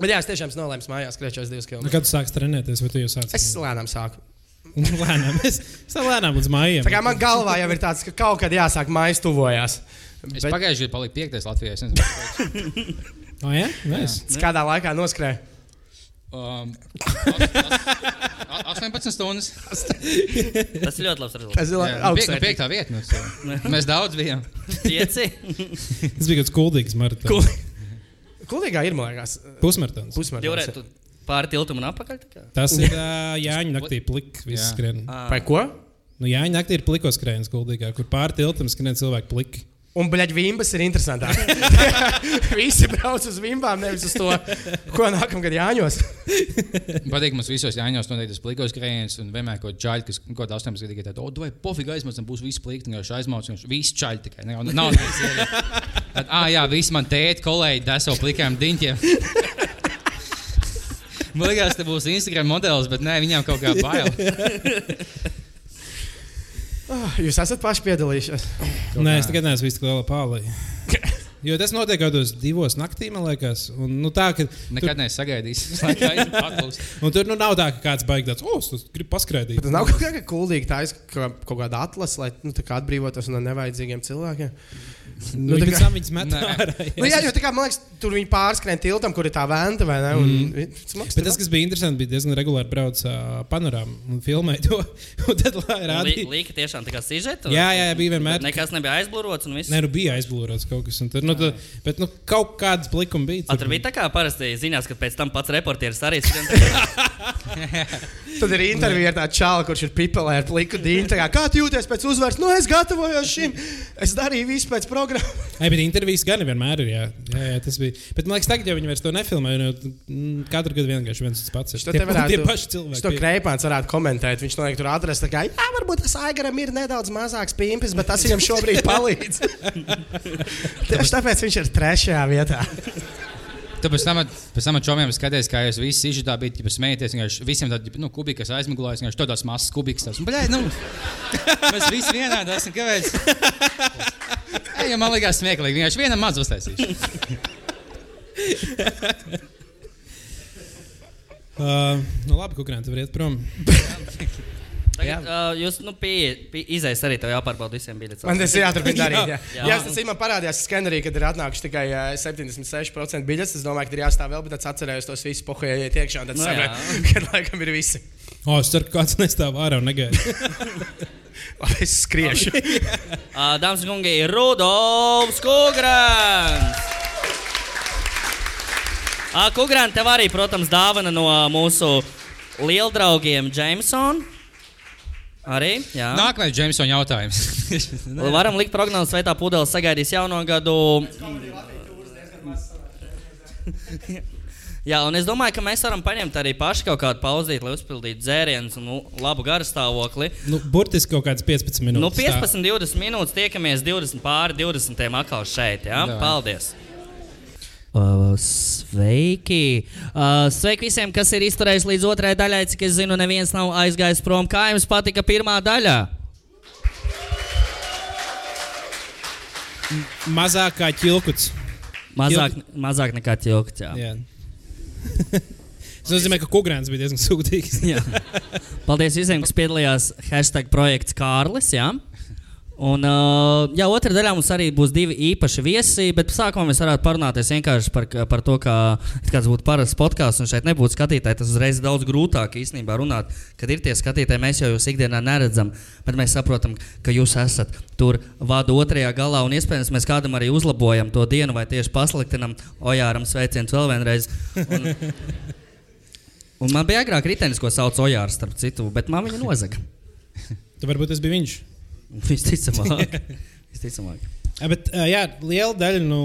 Bet jā, es tiešām nolēmis mājās skriet 42 Nu, km. kad tu sāksi trenēties, vai tu jau sāci? Es lēnām sāku. <laughs> lēnām. Es, es lēnām līdz mājām. Tā kā man galvā jau ir tāds, ka kaut kad jāsāk mājas tuvojās. Es Bet pagājušajā gadā paliku piektais Latvijā. es nezinu, kāpēc. <laughs> Oh, jā, nice. kādā laikā noskrēju? Um, os- os- 18 stundas. <laughs> Tas ir ļoti labs rezultāts. Tas ir Jā, nu, nu, augsts. piektā. Nu, so. Mēs daudz bijām. Pieci. Tas bija kaut kāds kuldīgs maratons. Kulīgā ir, man liekas, Pusmaratons. pusmaratons. Jūrē, tu pāri tiltam un apakaļ. Tas ir uh, <laughs> Jāņa naktī plik, viss Jā. skrien. Vai ko? Nu, Jāņa naktī ir pliko skrējiens kuldīgā, kur pāri tiltam skrien cilvēki pliki. Un, bļaļ, vimbas ir interesantāk. <laughs> Visi brauc uz vimbām, nevis uz to, ko nākamgad jāņos. <laughs> Patīk, mums visos jāņos noteikti tas plikos skrējiens, un vienmēr kaut kāda čaļa, kas kaut kādā 18 gadīgi tāda, o, vai pofīgi aizmācam, būs viss plīks, vienkārši aizmācam, viss čaļi tikai. Nav, nav sieviete. Tad, ah, jā, visi man tēti, kolēģi, deso plikām diņķiem. <laughs> Man liekas, te būs Instagram modelis, bet nē, viņām kaut kā bail. <laughs> Ah, Jūs esat paši piedalījušies. Nē, es tikai neesmu visu lielā pālī. Jo tas notiek kaut kādos divos naktī, man liekas. Un, nu, tā, ka, Nekad. <laughs> Laikā atklūst. un tur nu, nav tā, ka kāds baigs tāds, oh, es gribu paskraidīt. Tas nav kaut kā kuldīgi, tā ir kaut kāda atlase, lai nu, atbrīvotos no nevajadzīgiem cilvēkiem. Nu, nu, tā tā kā- viņas met ārā. Nu, jā, jo tā kā man liekas, tur viņi pārskrien tiltam, kur ir tā venta, vai ne? Un, mm. Bet tas, kas bija interesanti, bija diezgan regulāri braukt uh, panorāmā un filmēt to. <laughs> Un tad Lī- rādīja. Līka tiešām tā kā sižeta. Jā, jā, jā, bija vienmēr. Nekas nebija aizblūrots un viss. Nē, nu bija aizblūrots kaut kas. un Tur, nu, tu, bet nu, kaut kādas plikumi bija. A, tur bija tā kā parasti ziņās, ka pēc tam pats reportieris arī skrien. <laughs> Tad ir intervija ar tādu čālu, kurš ir pipelē ar pliku tā Kā, kā tu jūties pēc uzvaras? Nu, es gatavojos šim. Es darīju visu pēc programmas. <laughs> Ai, bet intervijas gan vienmēr ir. Jā. Jā, jā, tas bija. Bet man liekas, tagad jau viņi vairs to nefilmē. Mm, katru gadu vienkārši viens tas pats. Tie, varētu- tie paši cilvēki. To kreipāns varētu komentēt. Viņš noteikti tur atrast, kā, jā, varbūt tas aigaram ir nedaudz mazāks pimpis, bet tas viņam šobrīd <laughs> palīdz. <laughs> Tieši tāpēc viņš ir trešajā vietā. Tu pēc tam, pēc tam čomiem skaties, kā jūs visi izžutā bijat, ja smējaties, vienkārši visiem tādi, nu, kubikas aizmiglojas, vienkārši tādās mazas kubikas. tās. Un, Bļai, nu, mēs visi vienādi esam, kāpēc? Jo man liekas smieklīgi, vienkārši vienam maz uztaisīšu. <laughs> Uh, nu, labi, kukurēni, tu vari iet prom. <laughs> Tagad, uh, jūs nu, izējas arī tev jāpārbauda visiem biļetēm. Man tas ir jāturpina darīt. Jā, Jā. jā. tas man parādījās skenerī, kad ir atnākuši tikai ā, 76% biļetes. Es domāju, ka ir jāstāv vēl, bet es atcerējos tos visus pohējai iekšā. Tad Nu, sapratu, <laughs> ka laikam ir visi. O, es ceru, ka kāds nestāv ārā un negaida. <laughs> Labi, es skriešu. <laughs> Uh, Dāmas un kungi, Rudolfs Kungrāns! Uh, Kungrāns, tev arī, protams, dāvana no mūsu lieldraugiem Jamesona. Arī, jā. Nākamais Jamesona jautājums. <laughs> Varam likt prognozes, vai tā pudele sagaidīs jauno gadu. <laughs> Jā, un es domāju, ka mēs varam paņemt arī paši kaut kādu pauzīti, lai uzpildītu dzērienus un nu, labu garastāvokli. nu, burtiski kaut kāds 15 minūtes. Nu, 15, 20 minūtes tiekamies 20 pāri 20. atkal šeit. Ja? Jā. Paldies! Uh, sveiki! Uh, sveiki visiem, kas ir izturējis līdz otrajai daļai. Cik es zinu, neviens nav aizgājis prom. Kā jums patika pirmā daļa? Mazāk kā ķilkuts. Mazāk, mazāk nekā ķilkts. Jā. Jā. Tas nozīmē, ka kukurēns bija diezgan sūdīgs. <laughs> Paldies visiem, kas piedalījās hashtag projekts Kārlis. Jā. Un, jā, otrā daļā mums arī būs divi īpaši viesi, bet sākumā mēs varētu parunāties vienkārši par, par to, kā kāds būtu parasts podkāsts, un šeit nebūtu skatītāji. Tas uzreiz ir daudz grūtāk īstenībā runāt, kad ir tie skatītāji. Mēs jau jūs ikdienā neredzam, bet mēs saprotam, ka jūs esat tur vada otrajā galā, un iespējams mēs kādam arī uzlabojam to dienu vai tieši pasliktinam. Ojāram sveiciens vēl vienreiz. Un, un man bija agrāk ritenis, ko sauc Ojārs, starp citu, bet man viņa nozaga. Tad varbūt tas bija viņš. Visticamāk. <laughs> Visticamāk. Bet, jā, liela daļa no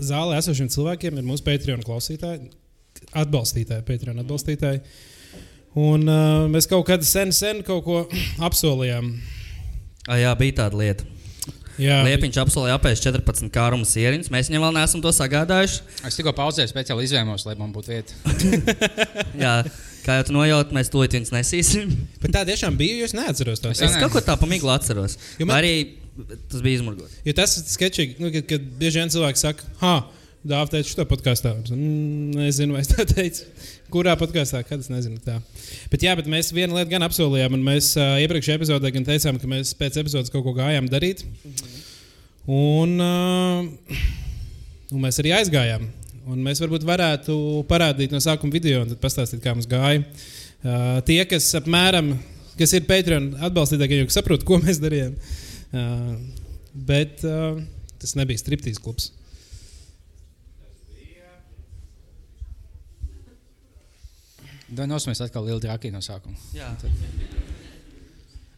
zālē esošiem cilvēkiem ir mūsu Patreon klausītāji, atbalstītāji, Patreon atbalstītāji. Un uh, mēs kaut kādā sen, sen kaut ko <clears throat> apsolījām. Ah, jā, bija tāda lieta. Jā. Liepiņš apsolīja apēst 14 kārumu sieriņus. Mēs viņam vēl neesam to sagādājuši. Es tikko pauzēju, speciāli izvēlējos, lai man būtu vieta. <laughs> Jā, <laughs> kā jau tu nojaut, mēs to viņus nesīsim. <laughs> Bet tā tiešām bija, jo es neatceros to. Es Es kaut ko tādu pamīglu atceros. Man... Arī tas bija izmurgots. Jo tas ir sketčīgi, nu, kad, kad bieži vien cilvēki saka, ah, Dāvā teica, šo podkāstā. Mm, nezinu, vai es tā <laughs> teicu. Kurā podkāstā, kad es nezinu. Tā. Bet, jā, bet mēs vienu lietu gan apsolījām, un mēs uh, iepriekšējā epizodē gan teicām, ka mēs pēc epizodes kaut ko gājām darīt. Un, uh, un mēs arī aizgājām. Un mēs varbūt varētu parādīt no sākuma video un tad pastāstīt, kā mums gāja. Uh, tie, kas apmēram, kas ir Patreon atbalstītāji, jau saprot, ko mēs darījām. Uh, bet uh, tas nebija striptīs klubs. Vai nosmēs atkal lielu traki no sākuma? Jā.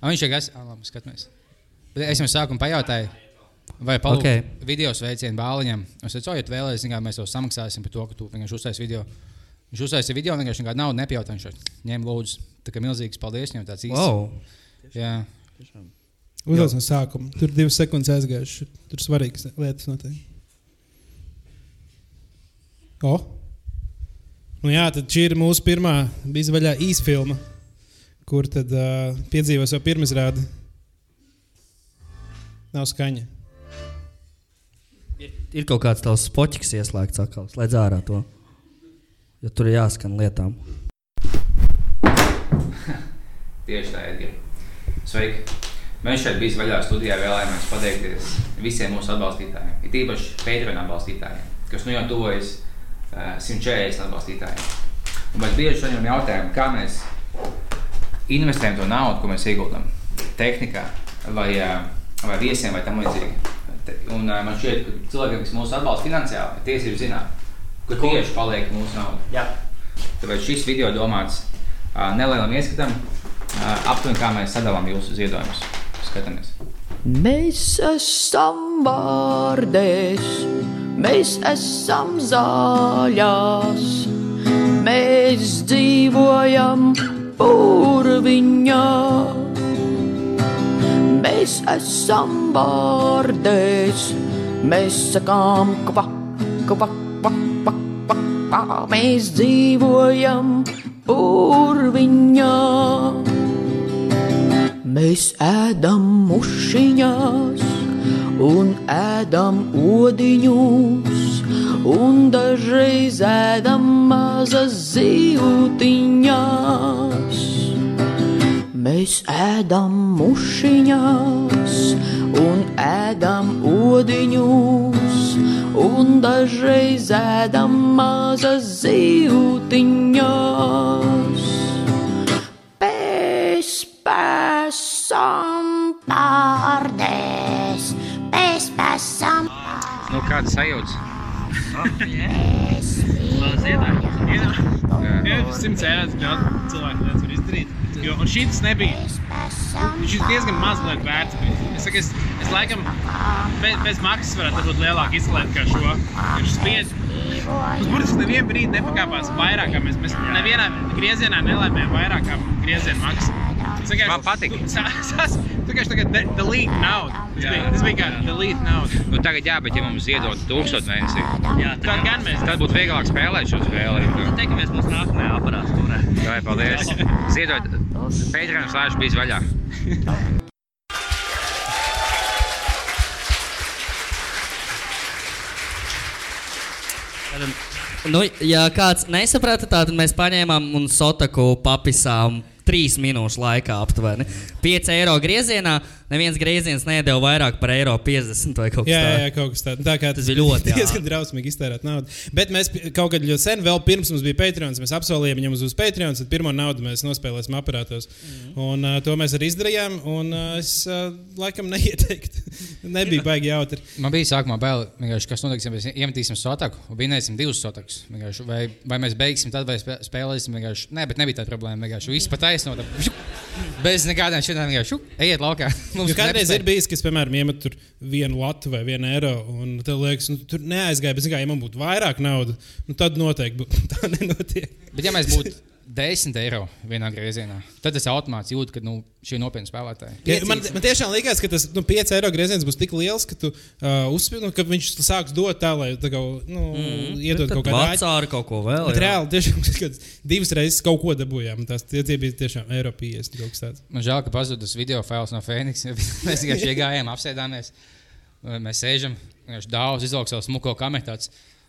A, viņš ir gas, ah, labi, skatāmies. Es jums sākumā pajautāju, vai palūk Ok. okay. video sveicienu bāliņam. Es teicu, ja tu vēlēsies, kā, mēs tev samaksāsim par to, ka tu vienkārši uztaisīji video. Viņš uztaisīja video, vienkārši nekādu naudu nepjautā. Viņš ņem lūdzu, tā kā milzīgs paldies viņam tāds īsts. Wow. Jā. Uzlūdzu no sākuma. Tur divas sekundes aizgājušas. Tur svarīgas lietas notiek. O! Nu jā, tad šī ir mūsu pirmā izvaļā īsfilma, kur tad uh, piedzīvo savu pirmizrādi. Nav skaņa. Ir, ir kaut kāds tavs spoķis ieslēgts atkal. Slēdz ārā to. Jo tur ir jāskan lietām. <laughs> Tieši tā, Edgars. Sveiki! Mēs šeit bijām vaļā studijā vēlējāmies pateikties visiem mūsu atbalstītājiem, it īpaši Patreon atbalstītājiem, kas nu jau tuvojas uh, 140 atbalstītājiem. Un mēs bieži saņemam jautājumu, kā mēs investējam to naudu, ko mēs ieguldām tehnikā vai, uh, vai viesiem vai tam līdzīgi. Un uh, man šķiet, ka cilvēkiem, kas mūs atbalsta finansiāli, ir tiesības zināt, kur tieši paliek mūsu nauda. Jā. Tāpēc šis video domāts uh, nelielam ieskatam, uh, aptuveni kā mēs sadalām jūsu ziedojumus. Skatāmies. Mēs esam vārdēs, mēs esam zāļās, mēs dzīvojam purviņā. Mēs esam vārdēs, mēs sakām kva, kva, kva, kva, kva, kva, mēs dzīvojam purviņā. Mēs ēdam mušiņās, un ēdam odiņus, un dažreiz ēdam mazas zīltiņās. Mēs ēdam mušiņās, un ēdam odiņus, un dažreiz ēdam mazas zīltiņās. Pēc pēsam pārdēs, pēc pēsam Nu, kāda sajūta? Jā, simts eiro daudz cilvēku lietas var izdarīt. Jo, un šis nebija. Viņš ir diezgan maz lietu vērts. Es, saku, es, es laikam bez, bez maksas varētu būt lielāka izklaide kā šo. Ir spiedzi. Mums burtiski nevienu brīdi nepakāpās vairāk, kā mēs, mēs nevienā griezienā nelēmējām vairāk kā grieziena maksa. Es vienkārši- Man patika. <laughs> Tu vienkārši tagad de- delete naudu. Tas bija, tas bija kā delete naudu. Nu, tagad, jā, bet ja mums ziedot tūkstošu mēnesī, Jā, Tad gan mēs. tad būtu vieglāk spēlēt šo spēli. Teikamies mūsu nākamajā aparātūrē. Vai, paldies! Ziedot Patreon slēdz bijis vaļā. Nu, ja kāds nesaprata, tad mēs paņēmām un sotaku papisām trīs minūšu laikā aptuveni. 5 eiro griezienā, neviens grieziens nedēļa vairāk par eiro 50 vai kaut kas Jā, jā, tāds. jā, kaut kas tāds. Tā kā Tas bija ļoti <laughs> diezgan drausmīgi iztērēt naudu. Bet mēs kaut kad ļoti sen, vēl pirms mums bija Patreon, mēs apsolījām, mums būs Patreon, tad pirmo naudu mēs nospēlēsim aparātos. Mhm. Un uh, to mēs arī izdarījām. Un uh, es uh, laikam neieteiktu. <laughs> Nebija baigi jautri. Man bija sākumā bail, vienkārši, kas notiks, ja mēs iemetīsim sotaku un vinēsim divus sotakus. Vienkārši, Vai, vai mēs beigsim tad, vai spē- spēlēsim vienkārši. Nē, bet nebija tāda problēma. Vienkārši viss pat aizsnot. <laughs> Bez nekādām šādām vienkārši šup, ejiet laukā. <laughs> Mums Jo kādreiz nepatīk. ir bijis, kas, piemēram, iemet tur vienu latu vai vienu eiro, un tev liekas, nu, tur neaizgāja. Bet, zini kā, ja man būtu vairāk naudas, nu, tad noteikti <laughs> tā nenotiek. Bet, ja mēs būtu 10 eiro vienā griezienā. Tad tas automāts jūt, ka nu, šī ir nopietna spēlētāja. Ja, man, man tiešām liekas, ka tas nu, 5 eiro grieziens būs tik liels, ka, tu, uh, uzspil, nu, ka viņš sāks dot tā, lai tā kā, nu, mm, iedod kaut kādu āķi. Vācāri kaut ko vēl. Bet reāli tiešām <laughs> kad divas reizes kaut ko dabūjām. Tas tie, tie bija tiešām eiro 50 kaut kas tāds. Man žēl, ka pazuda tas video fails no Phoenix. <laughs> Mēs vienkārši iegājām, apsēdāmies. Mēs sēžam, vienkārši daudz izlauks savu smuko kameru.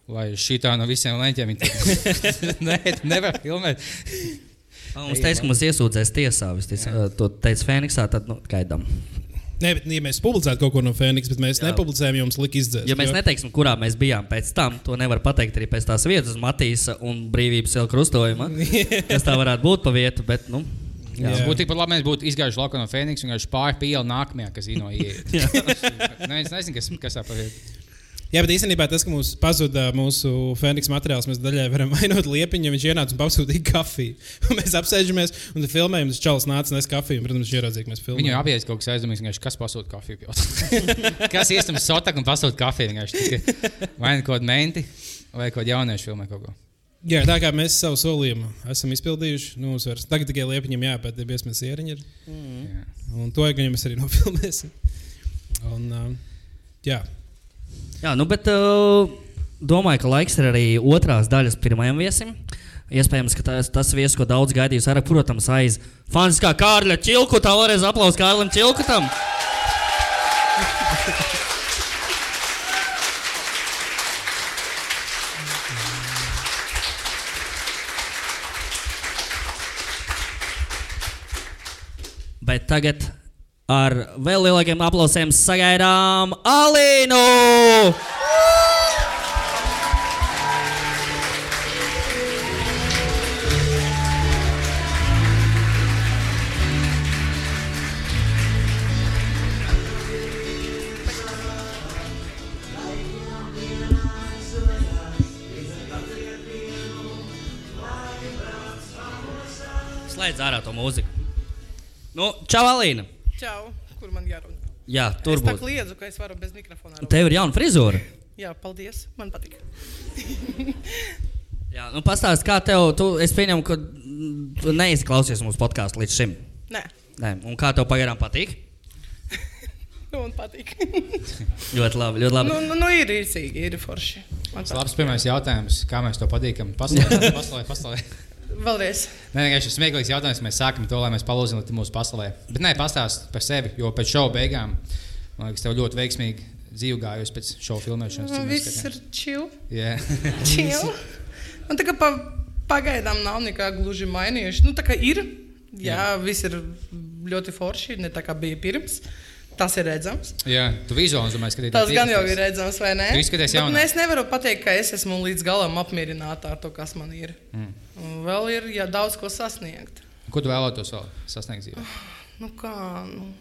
Vai šī tā no visiem leņķiem tā- <laughs> Nē, nevar filmēt. Mums teica, ka mums iesūdzēs tiesā. To teica Fēniksā, tad nu, gaidām. Nē, bet, ja mēs publicētu kaut ko no Phoenix, bet mēs Jā. nepublicējām, jums lika izdzēst. Ja mēs jo- neteiksim, kurā mēs bijām pēc tam, to nevar pateikt arī pēc tās vietas, Matīsa un Brīvības iela krustojuma. <laughs> Kas tā varētu būt pa vietu, bet, nu, jā. Tas būtu tikpat labi, ja mēs būtu izgājuši laukā no Phoenix un vienkārši pāri pie ielas nākamajā, kas ir no ielas. <laughs> Nē, es nezinu, kas, kas tā pa vietu. Jā, bet īstenībā tas, ka mums pazuda mūsu Phoenix materiāls, mēs daļai varam <laughs> vainot liepiņu, ja viņš ienāca un pasūtīja kafiju. <laughs> Mēs apsēžamies un filmējam, tas čalis nāca nes kafiju, un, protams, viņš ieraudzīja, ka mēs filmējam. apgādājis kaut kas aizdomīgs, kas pasūta kafiju. <laughs> kas iestājas sotak un pasūta kafiju? vienkārši tikai Vai nu kaut kāda menti, vai kaut kāda jaunieša filmē kaut ko. Jā, tā kā mēs savu solījumu esam izpildījuši, nu, mums vairs tagad tikai liepiņam jāpēt, ja biesmas ieriņi ir. Jā. Un to gan mēs arī nofilmēsim. Un, um, jā, Jā, nu, bet uh, domāju, ka laiks ir arī otrās daļas pirmajam viesim. Iespējams, ka tas, tas viesis, ko daudz gaidījis, arī, protams, aiz Fanskā Kārļa Čilkuta. Vēlreiz aplausos Kārlim Čilkutam. Bet tagad ar vēl lielākiem aplausiem sagaidām Alīnu! Slēdz ārā to mūziku. Nu, čau, Alīna! Čau, kur man jārunā? Jā, tur es būs. kliedzu, ka es varu bez mikrofona. runāt. Tev ir jauna frizūra. Jā, paldies. Man patīk. <laughs> Jā, nu pastāst, kā tev, tu, es pieņemu, ka mm, tu neizklausies mūsu podkāstu līdz šim. Nē, Nē, un kā tev pagaidām patīk? <laughs> nu, man patīk. <laughs> Ļoti labi, ļoti labi. nu, nu, nu, ir īsīgi, ir forši. Tas labs pirmais jautājums, kā mēs to patīkam. Paslēdz, paslēdz, paslēdz. Vēlreiz. Nē, vienkārši smieklīgs jautājums. Mēs sākam to, lai mēs palūdzam mūsu pasaulē. Bet nē, pastāst par sevi, jo pēc šova beigām, man liekas, tev ļoti veiksmīgi dzīve gājusi pēc šova filmēšanas. mēs Viss ir chill. Jā. <laughs> chill. Un tā kā pa, pagaidām nav nekā gluži mainījuši. Nu, tā kā ir. Jā, viss ir ļoti forši, ne tā kā bija pirms. Tas ir redzams. Jā, tu vizuāli domāji, skatīties. Tas gan jau ir redzams, vai ne? Es nevaru pateikt, ka es esmu līdz galam apmierināta ar to, kas man ir. Mm. Vēl ir ja, daudz ko sasniegt. Ko tu vēlētos vēl sasniegt dzīvē? Nu, kā, nu,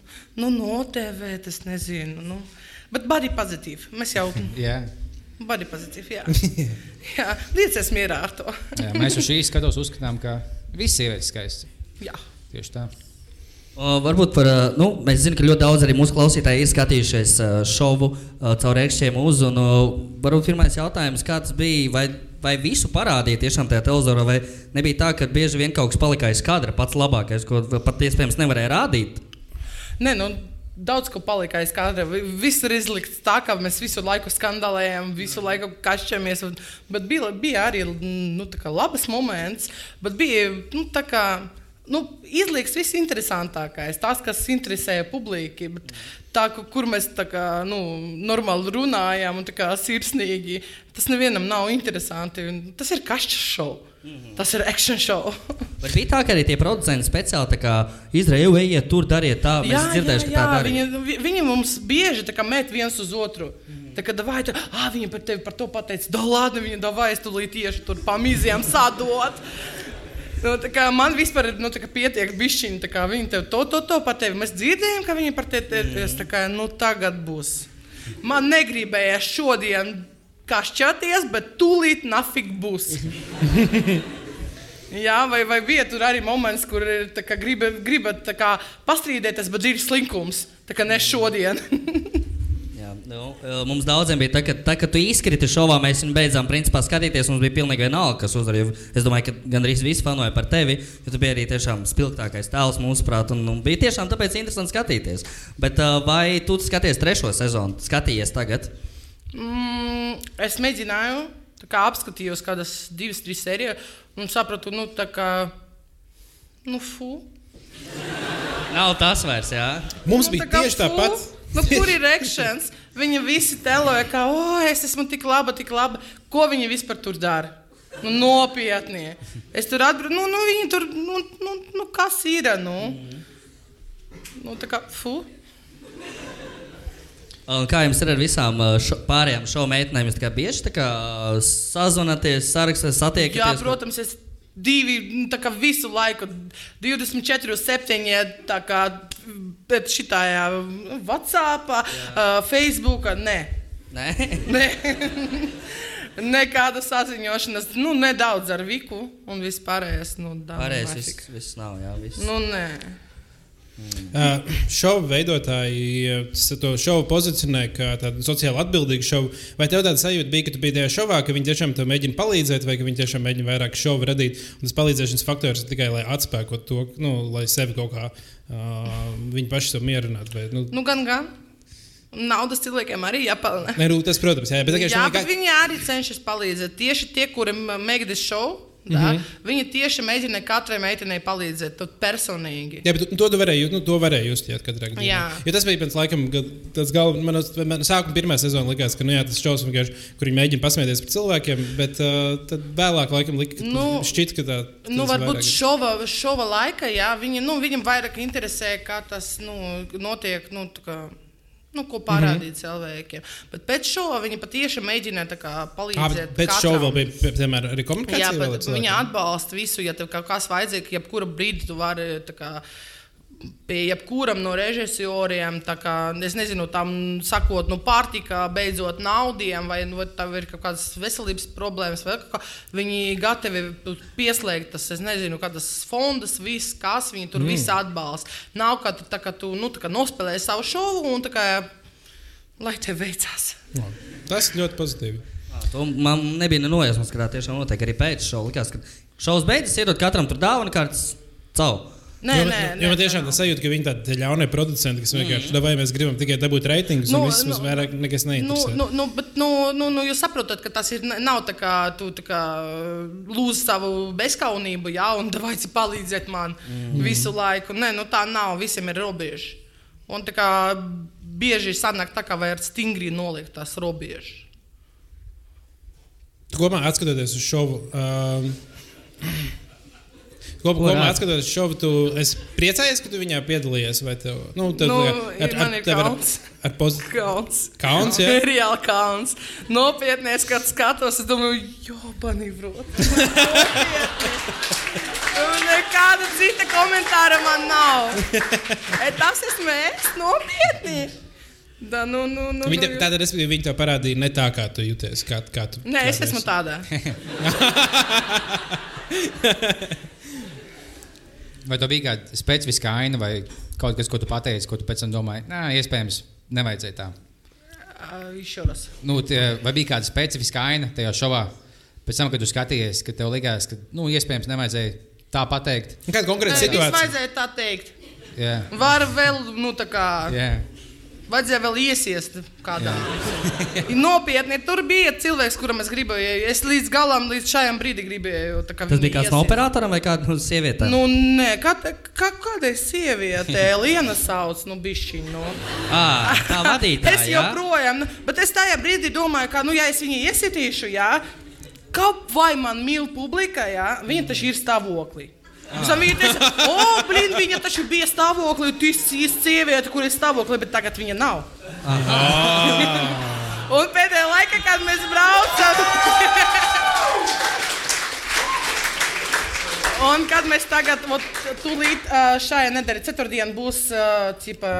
nu notevēt, es nezinu. Nu. Bet body pozitīvi. Mēs jau <laughs> Jā. body pozitīvi. Jā, <laughs> jā lieciet mierā ar to. Jā, mēs uz šīs <laughs> skatos uzskatām, ka visas sievietes skaistas. jā. Tieši tā. O, varbūt par, ā, nu, mēs zinām, ka ļoti daudz arī mūsu klausītāji ir skatījušies ā, šovu caur rēkšķiem uz. Un, varbūt pirmais jautājums, kā tas bija? Vai, vai visu parādīja tiešām tajā televizorā, vai nebija tā, ka bieži vien kaut kas palika aiz kadra, pats labākais, ko pat iespējams nevarēja rādīt? Nē, nu, daudz ko palika aiz kadra. Vi- Viss ir izlikts tā, ka mēs visu laiku skandalējam, visu laiku kašķamies. Bet bija, bija arī nu, labs moments, bet bija nu, tā kā. Nu, izlieks viss interesantākais, tas, kas interesē publiku. bet Tā, ku- kur mēs tā kā, nu, normāli runājam, un tā kā sirsnīgi, tas nevienam nav interesanti. Tas ir kašķis šovs, tas ir action šovs. <laughs> Vai bija tā, ka arī tie producenti speciāli tā izdarīja, ejiet tur, dariet tā, mēs esam dzirdējuši, ka tā dara. viņi, vi- viņi mums bieži tā met viens uz otru. Tā kā vai tu, ah, viņi par tevi par to pateica, da lādi, viņa davai, es tulīt tieši tur pamīzijām sadot. Nu, kā man vispār nu, kā pietiek bišķiņi, kā viņi tev to, to, to par tevi. Mēs dzirdējām, ka viņi par tevi kā, nu, tagad būs. Man negribējās šodien kašķēties, bet tūlīt nafig būs. <laughs> Jā, vai, vai bija tur arī moments, kur gribat, kā pastrīdēties, bet ir slinkums. Tā kā ne šodien. <laughs> Nu, uh, mums daudziem bija tā, ka, tā, kad tu izkriti šovā, mēs viņu beidzām principā skatīties. Mums bija pilnīgi vienalga, kas uzvar. jo Es domāju, ka gandrīz visi fanoja par tevi, jo tu biji arī tiešām spilgtākais tēls mūsuprāt. Un, un bija tiešām tāpēc interesanti skatīties. Bet uh, vai tu skaties trešo sezonu? Skatījies tagad? Mm, es mēģināju, kā apskatījos kādas divas, trīs sērijas, un sapratu, nu, tā kā, nu, fu. Nav tas vairs, jā. Mums Nu, bija tā tieši tāpat. Nu, kur ir akcents? Viņa visi teloja, ka, oh, es esmu tik laba, tik laba. Ko viņa vispār tur dara? Nu, nopietni. Es tur atbraucu, nu, nu, viņi tur, nu, nu, nu kas ir? Nu? nu, tā kā, fu. Kā jums ir ar visām uh, šo, pārējām šovu meitenēm? Jūs tā kā bieži uh, sazvanāties, sarakstāties, Jā, satiekaties? protams, es divi, nu, tā kā visu laiku, 24, 7, tā kā šitā WhatsApp, uh, Facebook, nē. Nē, <laughs> Nē. Nekāda saziņošanās, nu, nedaudz ar Viku un vispārējais. Nu, pārējais viss, viss nav. Jā, viss. Nu, nē. Uh, šovu veidotāji to šovu pozicionē kā tādu sociāli atbildīgu šovu. Vai tev tāda sajūta bija, ka tu biji tajā šovā, ka viņi tiešām tev mēģina palīdzēt, vai ka viņi tiešām mēģina vairāk šovu radīt? Un tas palīdzēšanas faktors ir tikai lai atspēkot to, nu, lai sevi kaut kā uh, viņi paši sev mierinātu. Vai, nu, Nu, gan, gan. Naudas cilvēkiem arī jāpelnā. ne, nu, tas, protams, jā, bet Jā, šovā, bet viņi arī cenšas palīdzēt. Tieši tie, kuriem mēģina šovu, mm -hmm. viņi tieši mēģina katrai meitenei palīdzēt, tu personīgi. Jā, bet to tu varēji, jūt- nu, to varēji justies katrā gadījumā. Jā. Jo tas bija pēc laikam, kad tas galvenais, man, man sākuma pirmā sezona likās, ka nu, jā, tas šovs vienkārši, kur viņi mēģina pasmieties par cilvēkiem, bet uh, tad vēlāk laikam lika, ka Nu, nu, šķiet, ka tā. Nu, varbūt šova, šova laikā, jā, viņi, nu, viņam vairāk interesē, kā tas nu, notiek. Nu, tā kā, Nu, ko parādīt mm -hmm. cilvēkiem. Bet pēc šova viņi patiešām mēģināja tā kā palīdzēt. bet Pēc katram. šova bija pie- piemēram, arī komunikācija. Jā, bet viņa atbalsta visu. Ja tev kaut kas vajadzīgs, jebkura brīdī tu vari kā, pie jebkuram no režisoriem, tā kā, es nezinu, tam sakot, nu, pārtika, beidzot naudiem, vai nu, tam ir kaut kādas veselības problēmas, vai kā, viņi gatavi pieslēgt tas, es nezinu, kādas fondas, viss, kas viņi tur mm. visu atbalsta. Nav, ka tu, tā, ka tu nu, tā kā nospēlēji savu šovu un tā kā, lai tev veicās. Tas ļoti pozitīvi. To man nebija ne nojausmas, ka tā tiešām notiek arī pēc šova. Likās, ka šovs beidzas, iedod katram tur dāvanu kārtas caur. Nē, jo, nē, jo man tiešām tā sajūta, ka viņi tādi ļaunie producenti, kas vienkārši mm. vai mēs gribam tikai dabūt reitingus, Nu, un viss nu, mums vairāk nekas Nu, neinteresē. nu, nu, bet, nu, nu, nu, jūs saprotat, ka tas ir, nav tā kā tu tā kā, lūdz savu bezskaunību, jā, un vajag palīdzēt man mm. visu laiku. Nē, nu, tā nav, visiem ir robežas. Un tā kā bieži sanāk tā, kā vajag stingri nolikt tās robežas. Tu Kopumā atskatoties uz šovu. Um, Kopumā, Ko atskatoties uz šovu, tu priecājies, ka tu viņā piedalījies. vai Tev, nu, tev, Nu, ir- man ir tev kauns. Ar, ar pozi... Kauns. Kauns, jā? Reāli kauns. Nopietni, es kad skatos, es domāju, jobani, brot. <laughs> Nekāda cita komentāra man nav. E, tas esmu es, nopietni. Da, nu, nu, nu, Viņi, nu, tātad, respektīvi, viņi to parādīja ne tā, kā tu jūties. Kā, kā tu, Nē, kā es esmu tādā. <laughs> Vai tev bija kāda specifiska aina vai kaut kas, ko tu pateici, ko tu pēc tam domāji? Nē, iespējams, nevajadzēja tā. Nu, tie, vai bija kāda specifiska aina tajā šovā? Pēc tam, kad tu skatījies, ka tev likās, ka nu, iespējams nevajadzēja tā pateikt. Kāda konkrēta situācija? vajadzēja tā teikt. Jā, Var vēl, nu, tā kā. jā. Vajadzēja vēl iesiest kādā. <laughs> Nopietni, tur bija cilvēks, kuram es gribēju. Es līdz galam, līdz šajam brīdim gribēju. Tas bija kāds no operatoram vai kāda no sievietēm? Nu, nē, kā, kā, kādai sievietei <laughs> Liena sauc, nu, bišķiņ. Nu. À, tā vadītāja. Es jā? joprojām, nu, bet es tajā brīdī domāju, ka, nu, ja es viņu iesitīšu, jā, kaut vai man mīl publika, jā, viņa taču ir stāvoklī. Teica, o, blīn, viņa taču bija stāvoklī, tu esi sieviete, kur ir stāvoklī, bet tagad viņa nav. Un pēdējā laikā, kad mēs braucam, un kad mēs tagad, ot, tūlīt šajā nedēļā, ceturtdien būs cipa,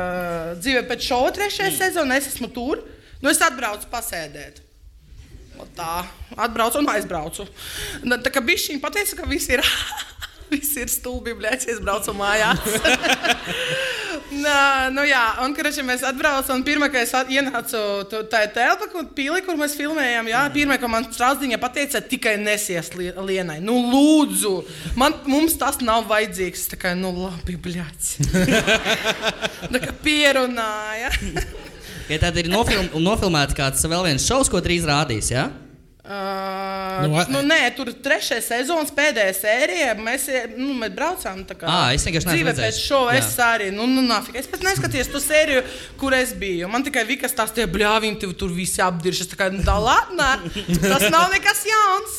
dzīve pēc šova trešajā sezonā, es esmu tur. Nu, es atbraucu pasēdēt. Ot Tā, atbraucu un aizbraucu. Nu, Tā kā šī pateica, ka viss ir. <laughs> <laughs> Viss ir stulbi, blēķis, es braucu mājās. <laughs> Nā, nu jā, un kurš mēs atbraucām, pirmā, kad es ienācu tajā telpā, kur, pīlī, kur mēs filmējām, jā, pirmā, ko man strāzdiņa pateica, tikai nesies li- lienai. Nu, lūdzu, man, mums tas nav vajadzīgs. Tā kā, nu, labi, bļāts. <laughs> Tā kā pierunāja. Ja tad ir nofilm, nofilmēts kāds vēl viens šovs, ko drīz rādīs? Ja? Uh, Nu, nu, nē, tur trešā sezonas pēdējā sērijā mēs, nu, mēs braucām. tā Kā, Ā, es vienkārši redzējis. pēc šova es arī. Nu, nu, nafik. es pat neskatījos to sēriju, kur es biju. Man tikai Vikas tās tie bļāviņi, tev tur visi apdirš. Es tā kā, nu, tā latnē, tas nav nekas jauns.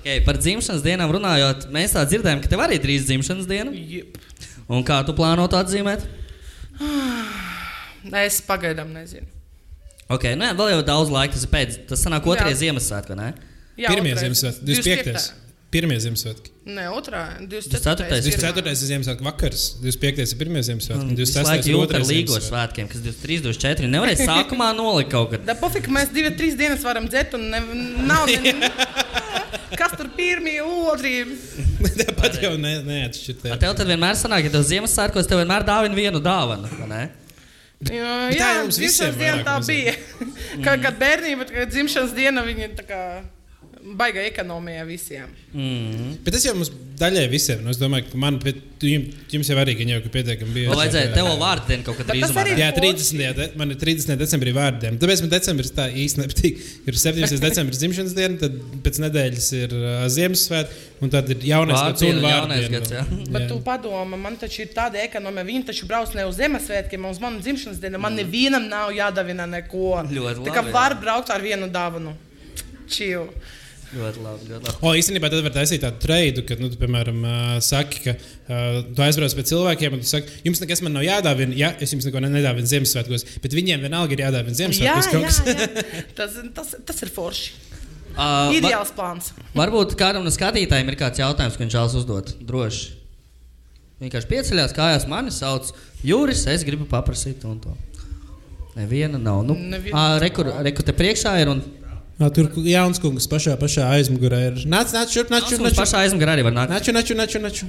Okay, par dzimšanas dienām runājot, mēs tā dzirdējām, ka tev arī drīz dzimšanas diena. Jep. Un kā tu plāno to atzīmēt? Es pagaidām nezinu. Ok, nu jā, vēl jau daudz laika, tas ir pēc. Tas sanāk otrais Jā. Ziemassvētku, ne? Jā, Pirmie otrais. Ziemassvētki, 25. Pirmie Ziemassvētki. Nē, otrā. 24. 24. ir Ziemassvētku vakars, 25. ir pirmie Ziemassvētki, un Tas 26. laiks ir otrais līgo svētkiem, kas 23, 24. Nevarēja sākumā <laughs> nolikt kaut kad. Da pofika, mēs divas, trīs dienas varam dzert, un ne, nav ne, <laughs> kas tur pirmie, otrie. <laughs> Tāpat jau ne, neatšķirt. A Tev tad vienmēr sanāk, ka tev Ziemassvētkos tev vienmēr dāvina vienu dāvanu, vai ne? Jā, tā jā visiem dzimšanas diena tā bija. <laughs> Kad, kad bērnība, kad dzimšanas diena, viņi tā kā baiga ekonomijā visiem. Mm. Bet tas jau mums daļai visiem. nu, Es domāju, ka man, bet jums, jums jau arī gan jau ka pietiekami bija. Vēl vajadzēja tev vārdu dienu kaut kad drīzumā. Jā, 30. De, man ir 30. decembrī vārdiem. Tāpēc man decembris tā īsti nepatīk. Ir 17. decembris dzimšanas diena, tad pēc nedēļas ir uh, Ziemassvētka, un tad ir jaunais gads un gads, jā. Bet tu padomā, man taču ir tāda ekonomija, viņi taču brauc ne uz Ziemassvētkiem, uz manu dzimšanas dienu. Man nevienam nav jādavina neko. Ļoti Tā kā labi, var braukt ar vienu dāvanu. Čīl. Ļoti labi, ļoti labi. O, īstenībā tad var taisīt tādu treidu, kad, nu, tu, piemēram, uh, saki, ka uh, tu aizbrauc pie cilvēkiem, un tu saki, jums nekas man nav jādāvina. Jā, es jums neko ne- nedāvinu Ziemassvētkos, bet viņiem vienalga ir jādāvina Jā, Ziemassvētkos. jā, kas. <laughs> jā. Tas, tas, tas ir forši. Uh, Ideāls plāns. Varbūt kādam no skatītājiem ir kāds jautājums, ko viņš vēlas uzdot. Droši. Vienkārši pieceļās kājās, mani sauc Juris, es gribu paprasīt to un to. Neviena nav. Nu, Neviena. rekur, rekur te priekšā ir un tur jauns kungs pašā, pašā aizmugurē ir. Nāc, nāc, šurp, nāc, šurp, nāc. pašā aizmugurē arī var nākt. Naču, naču, naču, naču.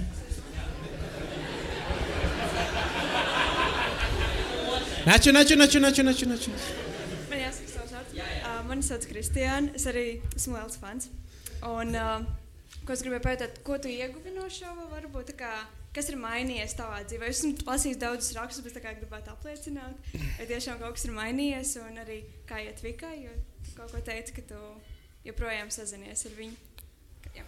Naču, naču, naču, naču, naču, naču. Man jāsaka, savs vārds. Uh, mani sauc Kristiāna. Es arī esmu liels fans. Un, uh, ko es gribēju pajautāt, ko tu ieguvi no šova? Varbūt, tā kā, kas ir mainījies tavā dzīvē? Es esmu lasījis daudzus rakstus, bet tā kā gribētu apliecināt, vai tiešām kaut kas ir mainījies. Un arī kā iet Vikai, jo kaut ko teici, ka tu joprojām sazinies ar viņu. Jā.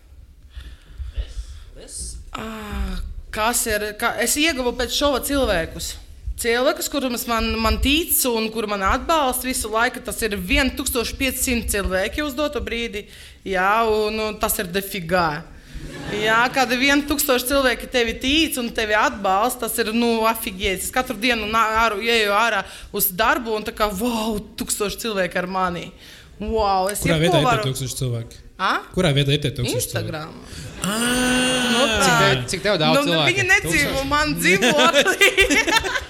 Ah, Kas ir? Kā, es ieguvu pēc šova cilvēkus. Cilvēkus, kurus man, man tic un kuri man atbalsta visu laiku, tas ir 1500 cilvēki uz doto brīdi. Jā, un, un tas ir defigā. Jā, kad 1000 cilvēki tevi tic un tevi atbalsta, tas ir nu, afigēts. Es katru dienu āru, ieju ārā uz darbu un tā kā, wow, tūkstoši cilvēki ar mani. Wow, es Kurā vietā ir varu- tūkstoši cilvēki? A? Kurā vietā ir tie tūkstoši cilvēki? Instagram. Nu, Cik tev, cik tev daudz nu, cilvēku? Viņi nedzīvo man dzīvoklī.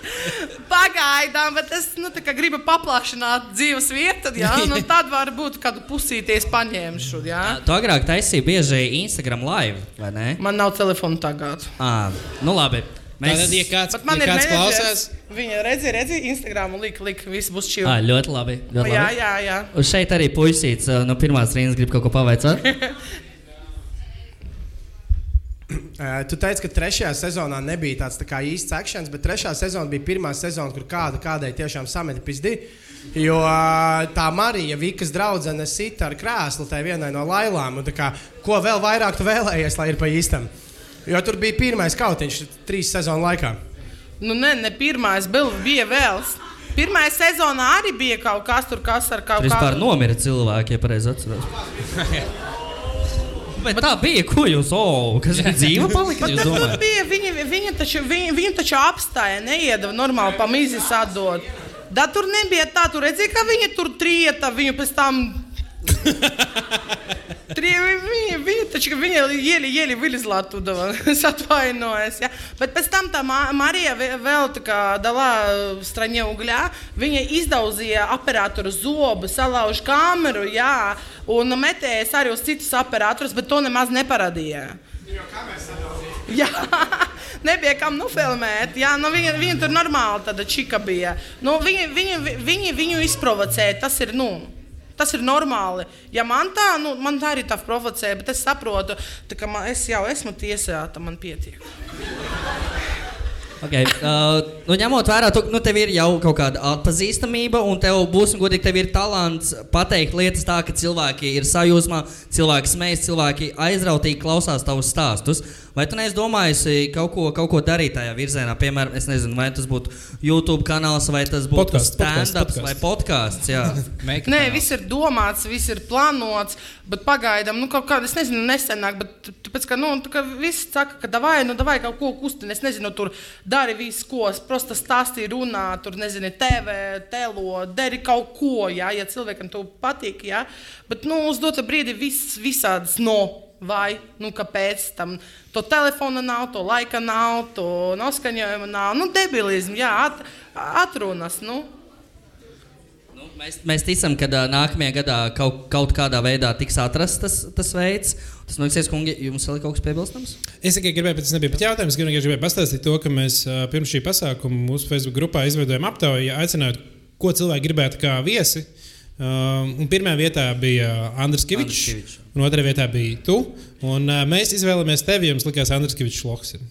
<laughs> Pagaidām, bet es nu, tā kā gribu paplašināt dzīves vietu. Jā, <laughs> nu, tad varbūt kādu pusīties paņemšu. Jā. Tu agrāk taisīji bieži Instagram live, vai ne? Man nav telefona tagad. À, nu labi. Mēs... Tātad, ja kāds, Bet man ja ir kāds menedžers. klausās, Viņa redzēja, redzēja Instagram, lika, lika, viss būs čili. À, ļoti labi. Ļoti Jā, labi. jā, jā. Un šeit arī puisīts no pirmās rindas grib kaut ko pavaicāt. <laughs> Tu teici, ka trešajā sezonā nebija tāds tā īsts akcents, bet trešā sezona bija pirmā sezona, kur kāda kādai tiešām sameta pizdi. Jo tā Marija, Vikas draudzene, sita ar krēslu tai vienai no lailām. un tā Kā, ko vēl vairāk tu vēlējies, lai ir pa īstam? Jo tur bija pirmais kautiņš trīs sezonu laikā. Nu, ne, ne pirmais, bija, bija vēl. Pirmā sezonā arī bija kaut kas tur, kas ar kaut Vispār kādu. nomira cilvēki, ja pareizi atceros. <laughs> Bet tā bija, ko jūs, oh, kas bija dzīva palika, Bet tur domājat? bija. Viņi, viņi, taču, viņi, viņi taču apstāja, neiedava normāli pa mizas atdot. Da tur nebija tā, tur redzēja, ka viņi tur trieta, viņu pēc tam. Tri, viņi, viņi taču viņi ieli, ieli vilizlā tudava. Es atvainojos. Ja? Bet pēc tam tā Ma- Marija vēl tā kā dalā straņē ugļā. Viņa izdauzīja operatoru zobu, salauž kameru, jā, un metējas arī uz citus operatorus, bet to nemaz neparādīja. Jā, nebija kam nofilmēt. Jā, nu, viņa, viņa tur normāli tāda čika bija. Nu, viņi, viņi, viņi viņu izprovocēja. Tas ir, nu, Tas ir normāli. Ja man tā, nu, man tā arī tā provocē, bet es saprotu, ka man, es jau esmu tiesāta, man pietiek. Okay. Uh, nu, ņemot vērā, ka nu, tev ir jau kaut kāda atpazīstamība, un tev būs, godīgi, tev ir talants pateikt lietas tā, ka cilvēki ir sajūsmā, cilvēki smējas, cilvēki aizrautīgi klausās tavus stāstus. Vai tu neesi domājis kaut ko, kaut ko darīt tajā virzienā? Piemēram, es nezinu, vai tas būtu YouTube kanāls, vai tas būtu stand-ups vai podkāsts. <laughs> Nē, viss ir domāts, viss ir plānots, bet pagaidām, nu, kaut kāda, es nezinu, nesenāk, bet tāpēc, ka, nu, tā kā viss saka, ka davai, nu, davai kaut ko kustināt, es nezinu, tur dari visu, ko, prosta stāstī runā, tur, nezinu, TV, telo, dari kaut ko, jā, ja cilvēkam to patīk, jā, bet, nu, uz dotu brīdi viss visādas no. Vai, nu, kāpēc tam to telefona nav, to laika nav, to noskaņojuma nav, nu, debilisms, jā, at, atrunas, nu. Nu, Mēs, mēs ticam, ka uh, nākamajā gadā kaut, kaut kādā veidā tiks atrasts tas, tas veids. Tas notiks, kungi, jums vēl ir kaut kas piebilstams? Es tikai gribēju, bet tas nebija pat jautājums. Es tikai gribēju pastāstīt to, ka mēs ā, pirms šī pasākuma mūsu Facebook grupā izveidojām aptauju, aicinājot, ko cilvēki gribētu kā viesi. Um, un pirmā vietā bija Andris Kavičs, un otrā vietā bija tu. Un, uh, mēs izvēlējāmies tevi, jo mums likās, ka Andris Kavičs loks ir.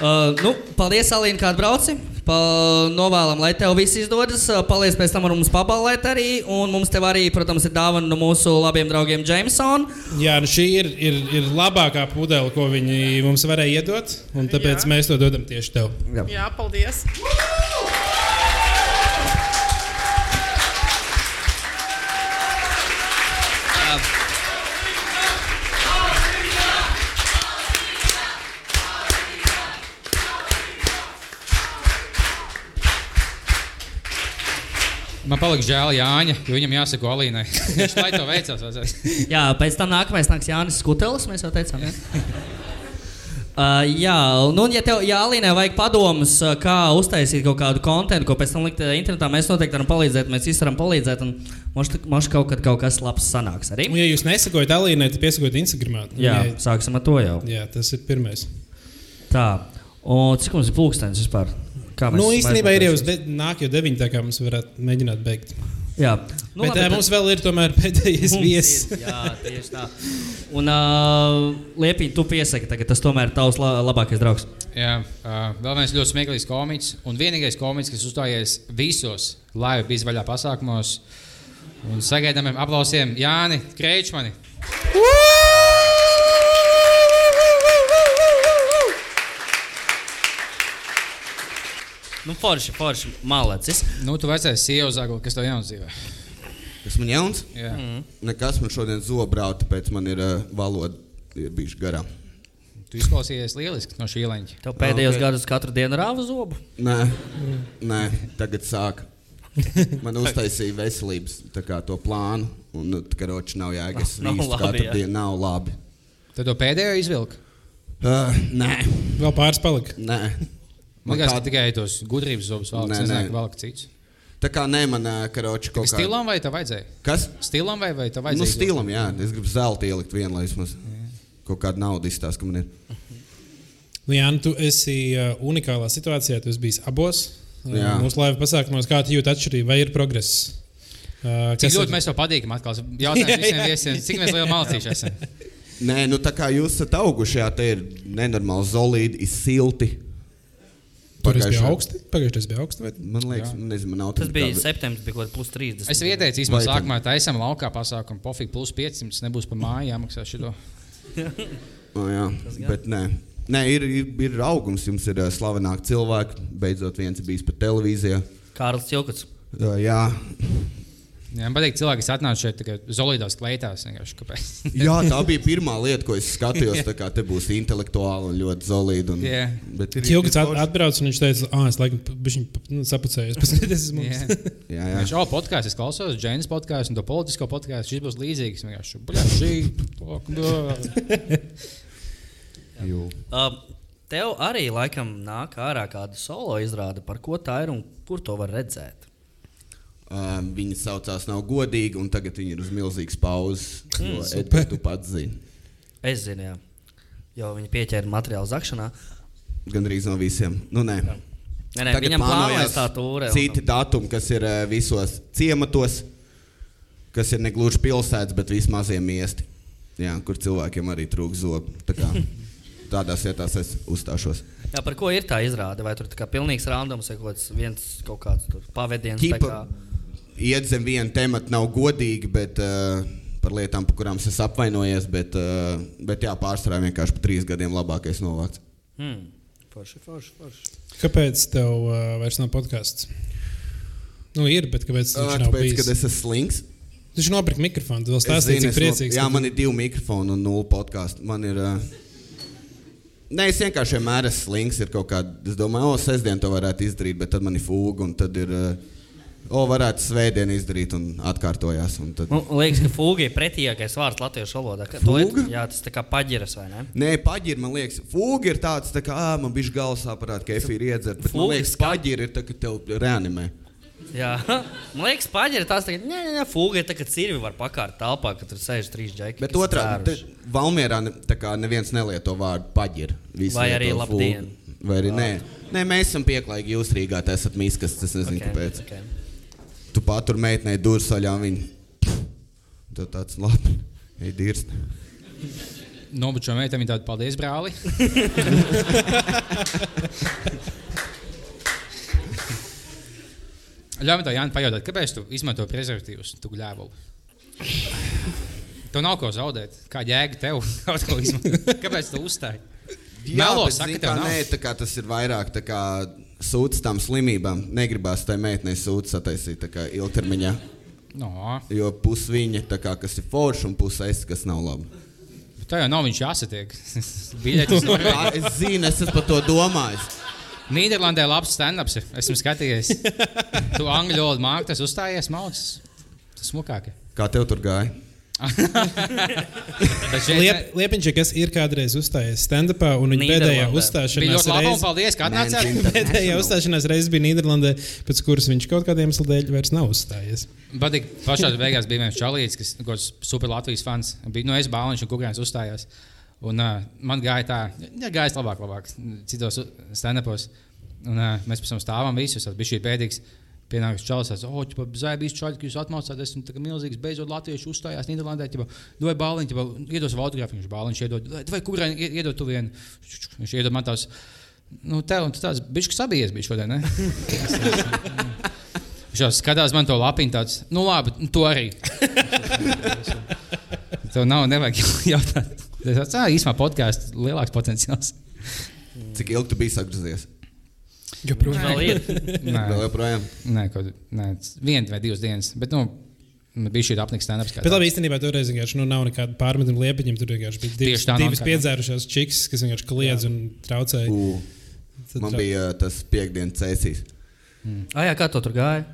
Uh, nu, paldies, Alīna, kā atbrauci. Pa, novēlam, lai tev viss izdodas. Paliec pēc tam mums pabalēt arī. Un mums tev arī, protams, ir dāvana no mūsu labiem draugiem Jameson. Jā, nu šī ir, ir, ir labākā pudele, ko viņi mums varēja iedot. Un tāpēc Jā. mēs to dodam tieši tev. Jā, paldies! Man palika žēl Jāņa, jo viņam jāsako Alīnai. <laughs> Viņš lai to veicās. <laughs> Jā, pēc tam nākamais nāks Jānis Skutelis. Mēs jau teicām, ja? <laughs> Uh, jā, nu, un ja tev, ja Alīnai vajag padomus, uh, kā uztaisīt kaut kādu kontekstu, ko pēc tam likt uh, internetā, mēs noteikti varam palīdzēt. Mēs visi varam palīdzēt, un mums kaut kad kaut kas labs sanāks arī. Un, ja jūs nesakojat Alīnai, tad piesakojiet Instagram. Jā, sāksim ar to jau. jā, tas ir pirmais. Tā, un cik mums ir pulkstenis vispār? Kā mēs- Nu, īstenībā ir jau noteiksim? de, nāk jau deviņi, tā kā mums varētu mēģināt beigt. Jā, Nu, bet, labi, mums vēl ir tomēr pēdējais viesis. Jā, tieši tā. Un uh, Liepiņ, tu piesaki, tagad tas tomēr ir tavs la labākais draugs. Jā, uh, vēl viens ļoti smieklīgs komiķis. Un vienīgais komiķis, kas uzstājies visos laiva bija vaļā pasākumos. Un sagaidāmiem aplausiem Jāni Kreičmani. Nu, forši, forši, malacis. Nu, tu vecais sievas zāgle, kas tev jauns dzīvē. Tas man jauns. Jā. Mm. Nekas man šodien zobrauta, tāpēc man ir uh, valoda ir bijuši garām. Tu izklausījies lieliski no šī leņķa. Tev pēdējos Ok. okay. gados katru dienu rāva zobu. Nē, nē tagad sāk. Man uztaisīja veselības kā, to plānu, un nu, karoči nav jēgas. Nav Vīst labi, katru jā. dienu nav labi. Tad to pēdējo izvilku. Uh, nē, Vēl pāris palika. nē. Man liekas, ka tikai tos gudrības zobus nē. nezināja, ka vēl kas cits. Tā kā ne man uh, karoči kaut kā. Stilam vai tev vajadzēja? Kas? Stilam vai, vai Nu, vajadzēja? stilam, jā. Es gribu zelta ielikt vienu, lai vismaz kaut kādu naudu izstāst, ka man ir. Nu, jā, nu, tu esi uh, unikālā situācijā. Tu esi bijis abos Jā. mūsu laiva pasākumos. Kā tu jūti atšķirību, vai ir progress? Uh, Cik ļoti ir- mēs to patīkam atkal? <laughs> Jautājums visiem viesiem. Cik mēs lieli malcīši esam? Nē, nu tā kā jūs esat auguši, jā, te ir nenormāli zolīdi, silti. Biju Pagājušā- augsti. Pagājušajā bija augsti. Vai? Man liekas, nezinu, man nav Tas bija tāda- septembris, bija kaut kāds plus 30. Es ieteicu, īstenībā, sākumā taisām laukā pasākumu, pofīgi plus 500, nebūs pa māju jāmaksā šo. <laughs> O, jā, bet nē. Nē, ir, ir, ir augums, jums ir uh, slavenāki cilvēki. Beidzot, viens ir bijis pat televīzijā. Kārlis Čilkuts. Uh, jā, Jā, man patīk, cilvēki, kas atnāca šeit tikai zolīdās kleitās. <laughs> jā, tā bija <laughs> pirmā lieta, ko es skatījos. Tā kā te būs intelektuāli un ļoti zelīti. Un, Jā. Bet ir ir at, atbrauc un viņš teica, ah, es laikam nu, sapucējos. <laughs> Paskatieties uz mums. Jā. Jā, jā. Viņš jau podkāstā, es klausos, Džeinas podkāstu un to politisko podkāstu. Šis būs līdzīgs. Uh, tev arī laikam nāk ārā kāda solo izrāde, par ko tā ir un kur to var redzēt. Uh, viņa saucās Nav godīga, un tagad viņa ir uz milzīgas pauzes. Mm. Edgars, tu pats zini. Es zinu, jā. jo viņi pieķēra materiālu zakšanā. Gan arī no visiem. Nu, nē. Nē, nē, viņam plānojas tā tūre. un- Citi datumi, kas ir uh, visos ciematos, kas ir ne gluži pilsētas, bet vismaz mazie miesti, jā, kur cilvēkiem arī trūks zobu. Tā kā <laughs> Tādās vietās es uzstāšos. Jā, par ko ir tā izrāde? Vai tur ir pilnīgs randoms vai kaut kāds viens kaut kāds tur iet zem viena temata nav godīgi, bet uh, par lietām, par kurām es apvainojies, bet, uh, bet jā, pārsvarā vienkārši pa trīs gadiem labākais novākts. Hmm. Forši, forši, forši. Kāpēc tev uh, vairs nav podkāsts? Nu, ir, bet kāpēc Ā, viņš nav Tāpēc, kad es esmu slings. Viņš nopirka mikrofonu, tu vēl zinu, cik es no- priecīgs. Jā, ka man ir divi mikrofoni un nulle podkāstu. Man ir. Uh, Nē, es vienkārši vienmēr esmu slings. Ir kaut kāda, es domāju, o, sestdien to varētu izdarīt, bet tad man ir fūga, un tad ir, uh, o, varētu svētdien izdarīt, un atkārtojās. Un tad... Man liekas, ka fūga ir pretīgākais vārds latviešu valodā. Fūga? Jā, tas tā kā paģiras vai ne? Nē, paģiri, man liekas, fūga ir tāds, tā kā, ā, man bija galvas aparāts, ka efīri iedzert, bet man Fūga liekas, paģiri ir tā, ka tev reanimē. Jā, <laughs> man liekas, paģira tās tagad, nē, nē, fūga ir tā, ka cirvi var pakārt telpā, ka tur sēž trīs džeki. Bet te- Valmierā ne, tā kā neviens nelieto vārdu paģiri. Visi Vai arī labdien. fūgu. Vai arī nē. Nē, mēs esam pieklājīgi, jūs Rīgā esat miskas, es nezinu, Ok, kāpēc. ok. Tu patur meitenei dursaļā un viņa. Tu tāds labi, ej dirst. Nobučo meiteni tādu paldies, brāli. Ļauj man tā, Jānis, pajautāt, kāpēc tu izmanto prezervatīvus, tu gļēvu? Tev nav ko zaudēt. Kā jēga tev <laughs> kaut ko izmantot? Kāpēc tu uzstāji? Melo bet, saka, tev kā, nav. nē, tā kā tas ir vairāk tā kā sūds tam slimībām. Negribās tai meitenei tā kā ilgtermiņā. No. Jo pus viņa, kā, kas ir forši, un pus es, kas nav labi. Tā jau nav viņš jāsatiek. <laughs> Biļetes Norvēģijā. es zinu, es esmu par to domājis. Nīderlandē labs stand-ups. Esmu skatījies. <laughs> Tu angļu valodu māki, tas uzstājies mācīs. Tas smukāk. Kā tev tur gāja? Liep, Liepiņš, kas ir kādreiz uzstājies stand-upā, un viņa pēdējā uzstāšanās un paldies, ka atnācāt. Pēdējā uzstāšanās reizē bija Nīderlandē, pēc kuras viņš kaut kādiem iemesliem dēļ vairs nav uzstājies. Patīk, pašā beigās bija viens čalīts, kas ir super Latvijas fans. Bija no es bāliņš, un kukurēns uzstājās. Un, uh, man gāja tā, ja gāja labāk, labāk citos stand-upos. Un, uh, mēs pēc tam stāvam visus, tas bija šī pēdīgs. Pienāks čalis, tas oh, bija čalis, ka jūs atmācāties. Esmu tā kā milzīgs, beidzot latviešu uzstājās Nīderlandē. Dod bāliņu, iedos savu autogrāfu, viņš bāliņš iedod. Vai kurā iedod tu vienu? Viņš iedod man tās. Nu, tev un tu tāds bišķi sabijies bija šodien, ne? <laughs> Viņš jau skatās man to lapiņu, tāds, nu labi, nu, to arī. <laughs> Tev nav, nevajag <laughs> jautāt. Tas ah, īsumā podkāsts, lielāks potenciāls. Cik ilgi tu biji sagriezies? Joprojām. Vēl ir. Nē, Vēl joprojām. Nē, kaut, nē viena vai divas dienas. Bet, nu, bija šī apnika stand-ups. Bet labi, īstenībā toreiz vienkārši nu, nav nekāda pārmetuma liepiņam. Tur vienkārši bija divas, divas piedzērušās čiks, kas vienkārši kliedz un traucēja. U, Tad man trau- bija uh, tas piekdienas cēsīs. Ah, jā, kā to tur gāja?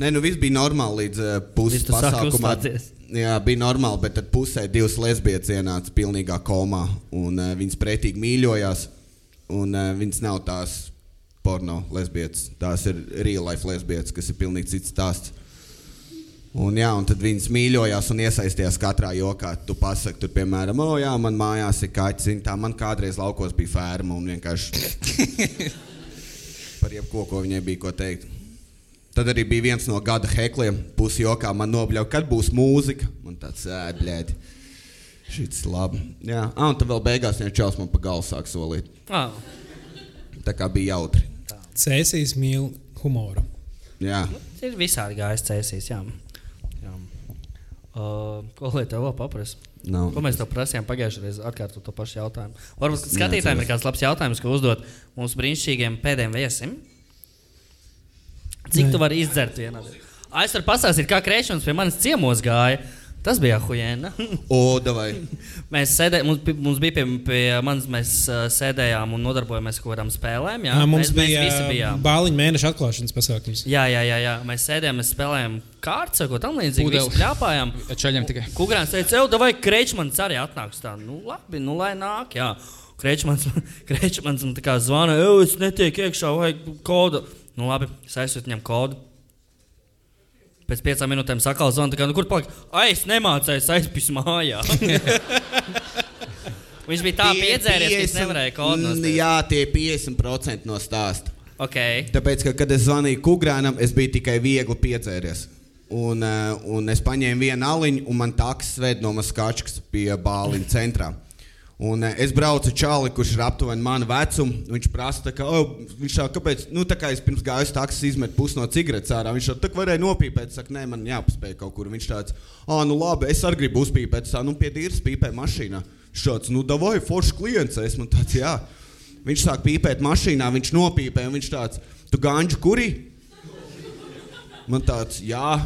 Nē, nu viss bija normāli līdz uh, puses uzstāties. Jā, bija normāli, bet tad pusē divas lesbietes ienāca pilnīgā komā. Un, uh, viņas pretīgi mīļojās. Un uh, viņas nav tās porno lesbietes. Tās ir real life lesbietes, kas ir pilnīgi cits stāsts. Un, jā, un tad viņas mīļojās un iesaistījās katrā jokā. Tu pasaki, tur, piemēram, o, jā, man mājās ir kaķis. Tā man kādreiz laukos bija ferma un vienkārši <laughs> par jebko, ko viņai bija ko teikt. Tad arī bija viens no gada hekliem, pusi jokā man nobļauja, kad būs mūzika. Man tāds ēdļēdi. Šis labi. Jā, ah, un tad vēl beigās viens čels man pa galu sāk solīt. Ah, Tā kā bija jautri. Cēsīs mīl humoru. Jā. ir visādi gājis cēsīs. Jā. Jā. Uh, ko lai tev vēl paprasa? Nav. Ko mēs tev prasījām pagājušajā reizē? Atkārtot to pašu jautājumu. Varbūt skatītājiem ir kāds labs jautājums, ko uzdot mūsu brīnišķīgiem pēdējiem viesim. Cik Nē. tu vari izdzert vienā? Es varu pastāstīt, kā krēšņums pie manis ciemos gāja. Tas bija davai. <laughs> mēs sēdējām, mums, mums bija pie, pie manis, mēs uh, sēdējām un nodarbojāmies ar kaut kādām spēlēm. Jā, mums mēs, bija mēs visi bijām. bāliņu mēneša atklāšanas pasākums. Jā, jā, jā, jā. mēs sēdējām, mēs spēlējām kārtas ko tamlīdzīgu. Pudeli. Mēs plāpājām. <laughs> Čaļiem tikai. Kukurāns teica, jau vai krečmans arī atnāks tā. Nu, labi, nu lai nāk. Jā. Krečmans, <laughs> Krečmans man tā kā zvana, jau es netieku iekšā, vajag kodu. Nu, labi, es aizsūtu viņam kodu. Pēc piecām minūtēm sakal zvanu, tā kā, nu, kur paliek? Ai, es nemācēju, aizpis mājā. <laughs> Viņš bija tā Tie piedzēries, ka 50 nevarēju kodu Mm, nospiest. Jā, tie ir 50% no stāsta. Okay. Tāpēc, ka, kad es zvanīju Kukrānam, es biju tikai viegli piedzēries. Un, uh, un es paņēmu vienu aliņu, un man tāks sved no Maskāčkas pie Bāliņa centrā. Un, uh, es braucu čāli, kurš ir aptuveni manu vecumu. Viņš prasa, kā, oh, viņš tā, kāpēc, nu, tā kā es pirms gāju uz taksis, izmetu pusi no cigaretes ārā. Viņš tā, varēja nopīpēt, saka, nē, man jāpaspēj kaut kur. Viņš tāds, ah, nu labi, es arī gribu uzpīpēt. Es tā, nu, pie dīras pīpē mašīnā. Viņš tāds, nu, davai, foršs klients, esmu tāds, jā. Viņš sāk pīpēt mašīnā, viņš nopīpē, un viņš tāds, tu ganģi kurī? Man tāds, jā.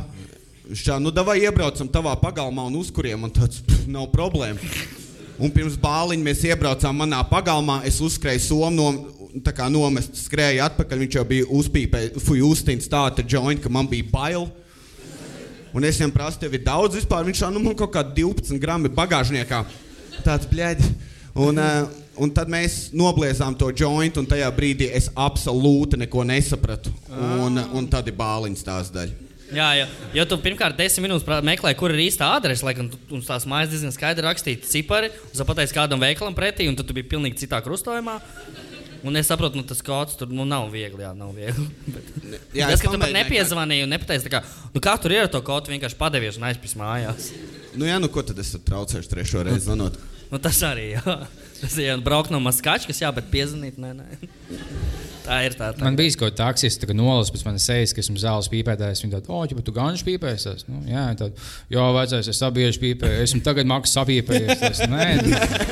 Viņš tā, nu, davai iebraucam tavā pagalmā un uzkuriem, man tāds, pff, nav problēma. Un pirms bāliņa mēs iebraucām manā pagalmā, es uzskrēju somu, no, tā kā nomest, skrēju atpakaļ, viņš jau bija uzpīpējis, fuj, uztīns tāda joint, ka man bija bail. Un es viņam prasu, tev ir daudz vispār, viņš tā, nu, man kaut kā 12 grami bagāžniekā. Tāds, bļēdi. Un, uh, un tad mēs nobliezām to jointu, un tajā brīdī es absolūti neko nesapratu. Un, un tad ir bāliņas tās daļa. Jā, jā. Jo tu pirmkārt desmit minūtes meklēji, kur ir īsta adrese, lai gan uz tās mājas diezgan skaidri rakstīti cipari, tu pateici kādam veikalam pretī, un tad tu biji pilnīgi citā krustojumā. Un es saprotu, nu, tas kods tur nu, nav viegli. Jā, nav viegli. <laughs> Bet, Jā, es un nepateici, tā kā, nu, kā tur ir ar to kodu, vienkārši padevies un aizpis mājās. Nu, jā, nu ko tad es traucēšu trešo reizi zvanot? Nu, tas arī, jā. <laughs> Tas ir braukt no Maskačkas, jā, bet piezvanīt, nē, nē. Tā ir tā. tā. Man bija kaut kāds taksists, kas nolasa pēc manas sejas, ka esmu zāles pīpētājs. Viņa tāda, oh, ja tu gan pīpējies, tas, nu, jā, tad, jā, vecais, es sabiežu pīpēju, esmu tagad maksas sapīpējies. Tas, nē,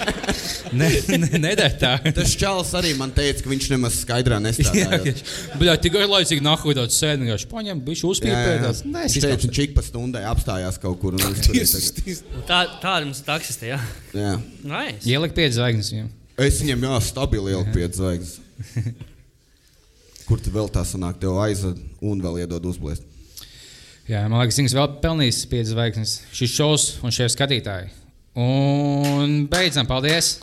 <laughs> nē, nē, nedara tā. Tas čalis arī man teica, ka viņš nemaz skaidrā nestrādā. Bļā, tik garlaicīgi nahuj tāds sēdi, vienkārši paņem, bišķi uzpīpējās. Nē, es Viņš teica, iztapšu. viņš ik pa stundai apstājās kaut kur. tagad. Tā, tāda mums ir taksisti, jā. Jā. Nice. Ielikt pieci zvaigznes viņam. Es viņam jau stabili ieliku pieci zvaigznes. <laughs> Kur tu vēl tā sanāk, tev aizved un vēl iedod uzblēst? Jā, man liekas, viņš vēl pelnīs pieci zvaigznes. Šis šovs un šie skatītāji. Un beidzam, paldies!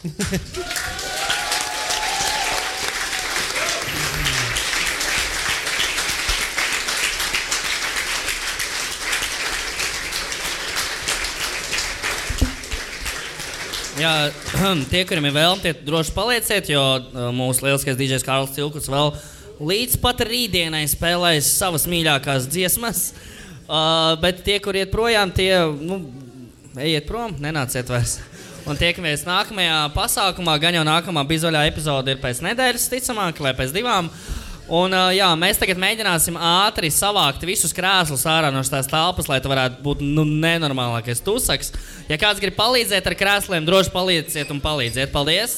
Jā, <clears throat> tie, kuriem ir vēlme, tie droši palieciet, jo uh, mūsu lieliskais DJs Kārls Cilkus vēl līdz pat rītdienai spēlēs savas mīļākās dziesmas. Uh, bet tie, kur iet projām, tie nu, ejiet prom, nenāciet vairs. Un tiekamies nākamajā pasākumā. Gan jau nākamā bizoļā epizode ir pēc nedēļas, ticamāk, vai pēc divām. Un, uh, jā, mēs tagad mēģināsim ātri savākt visus krēslus ārā no šīs telpas, lai tas varētu būt nu, nenormālākais tusaks. Ja kāds grib palīdzēt ar krēsliem, droši palīdziet un palīdziet. Paldies!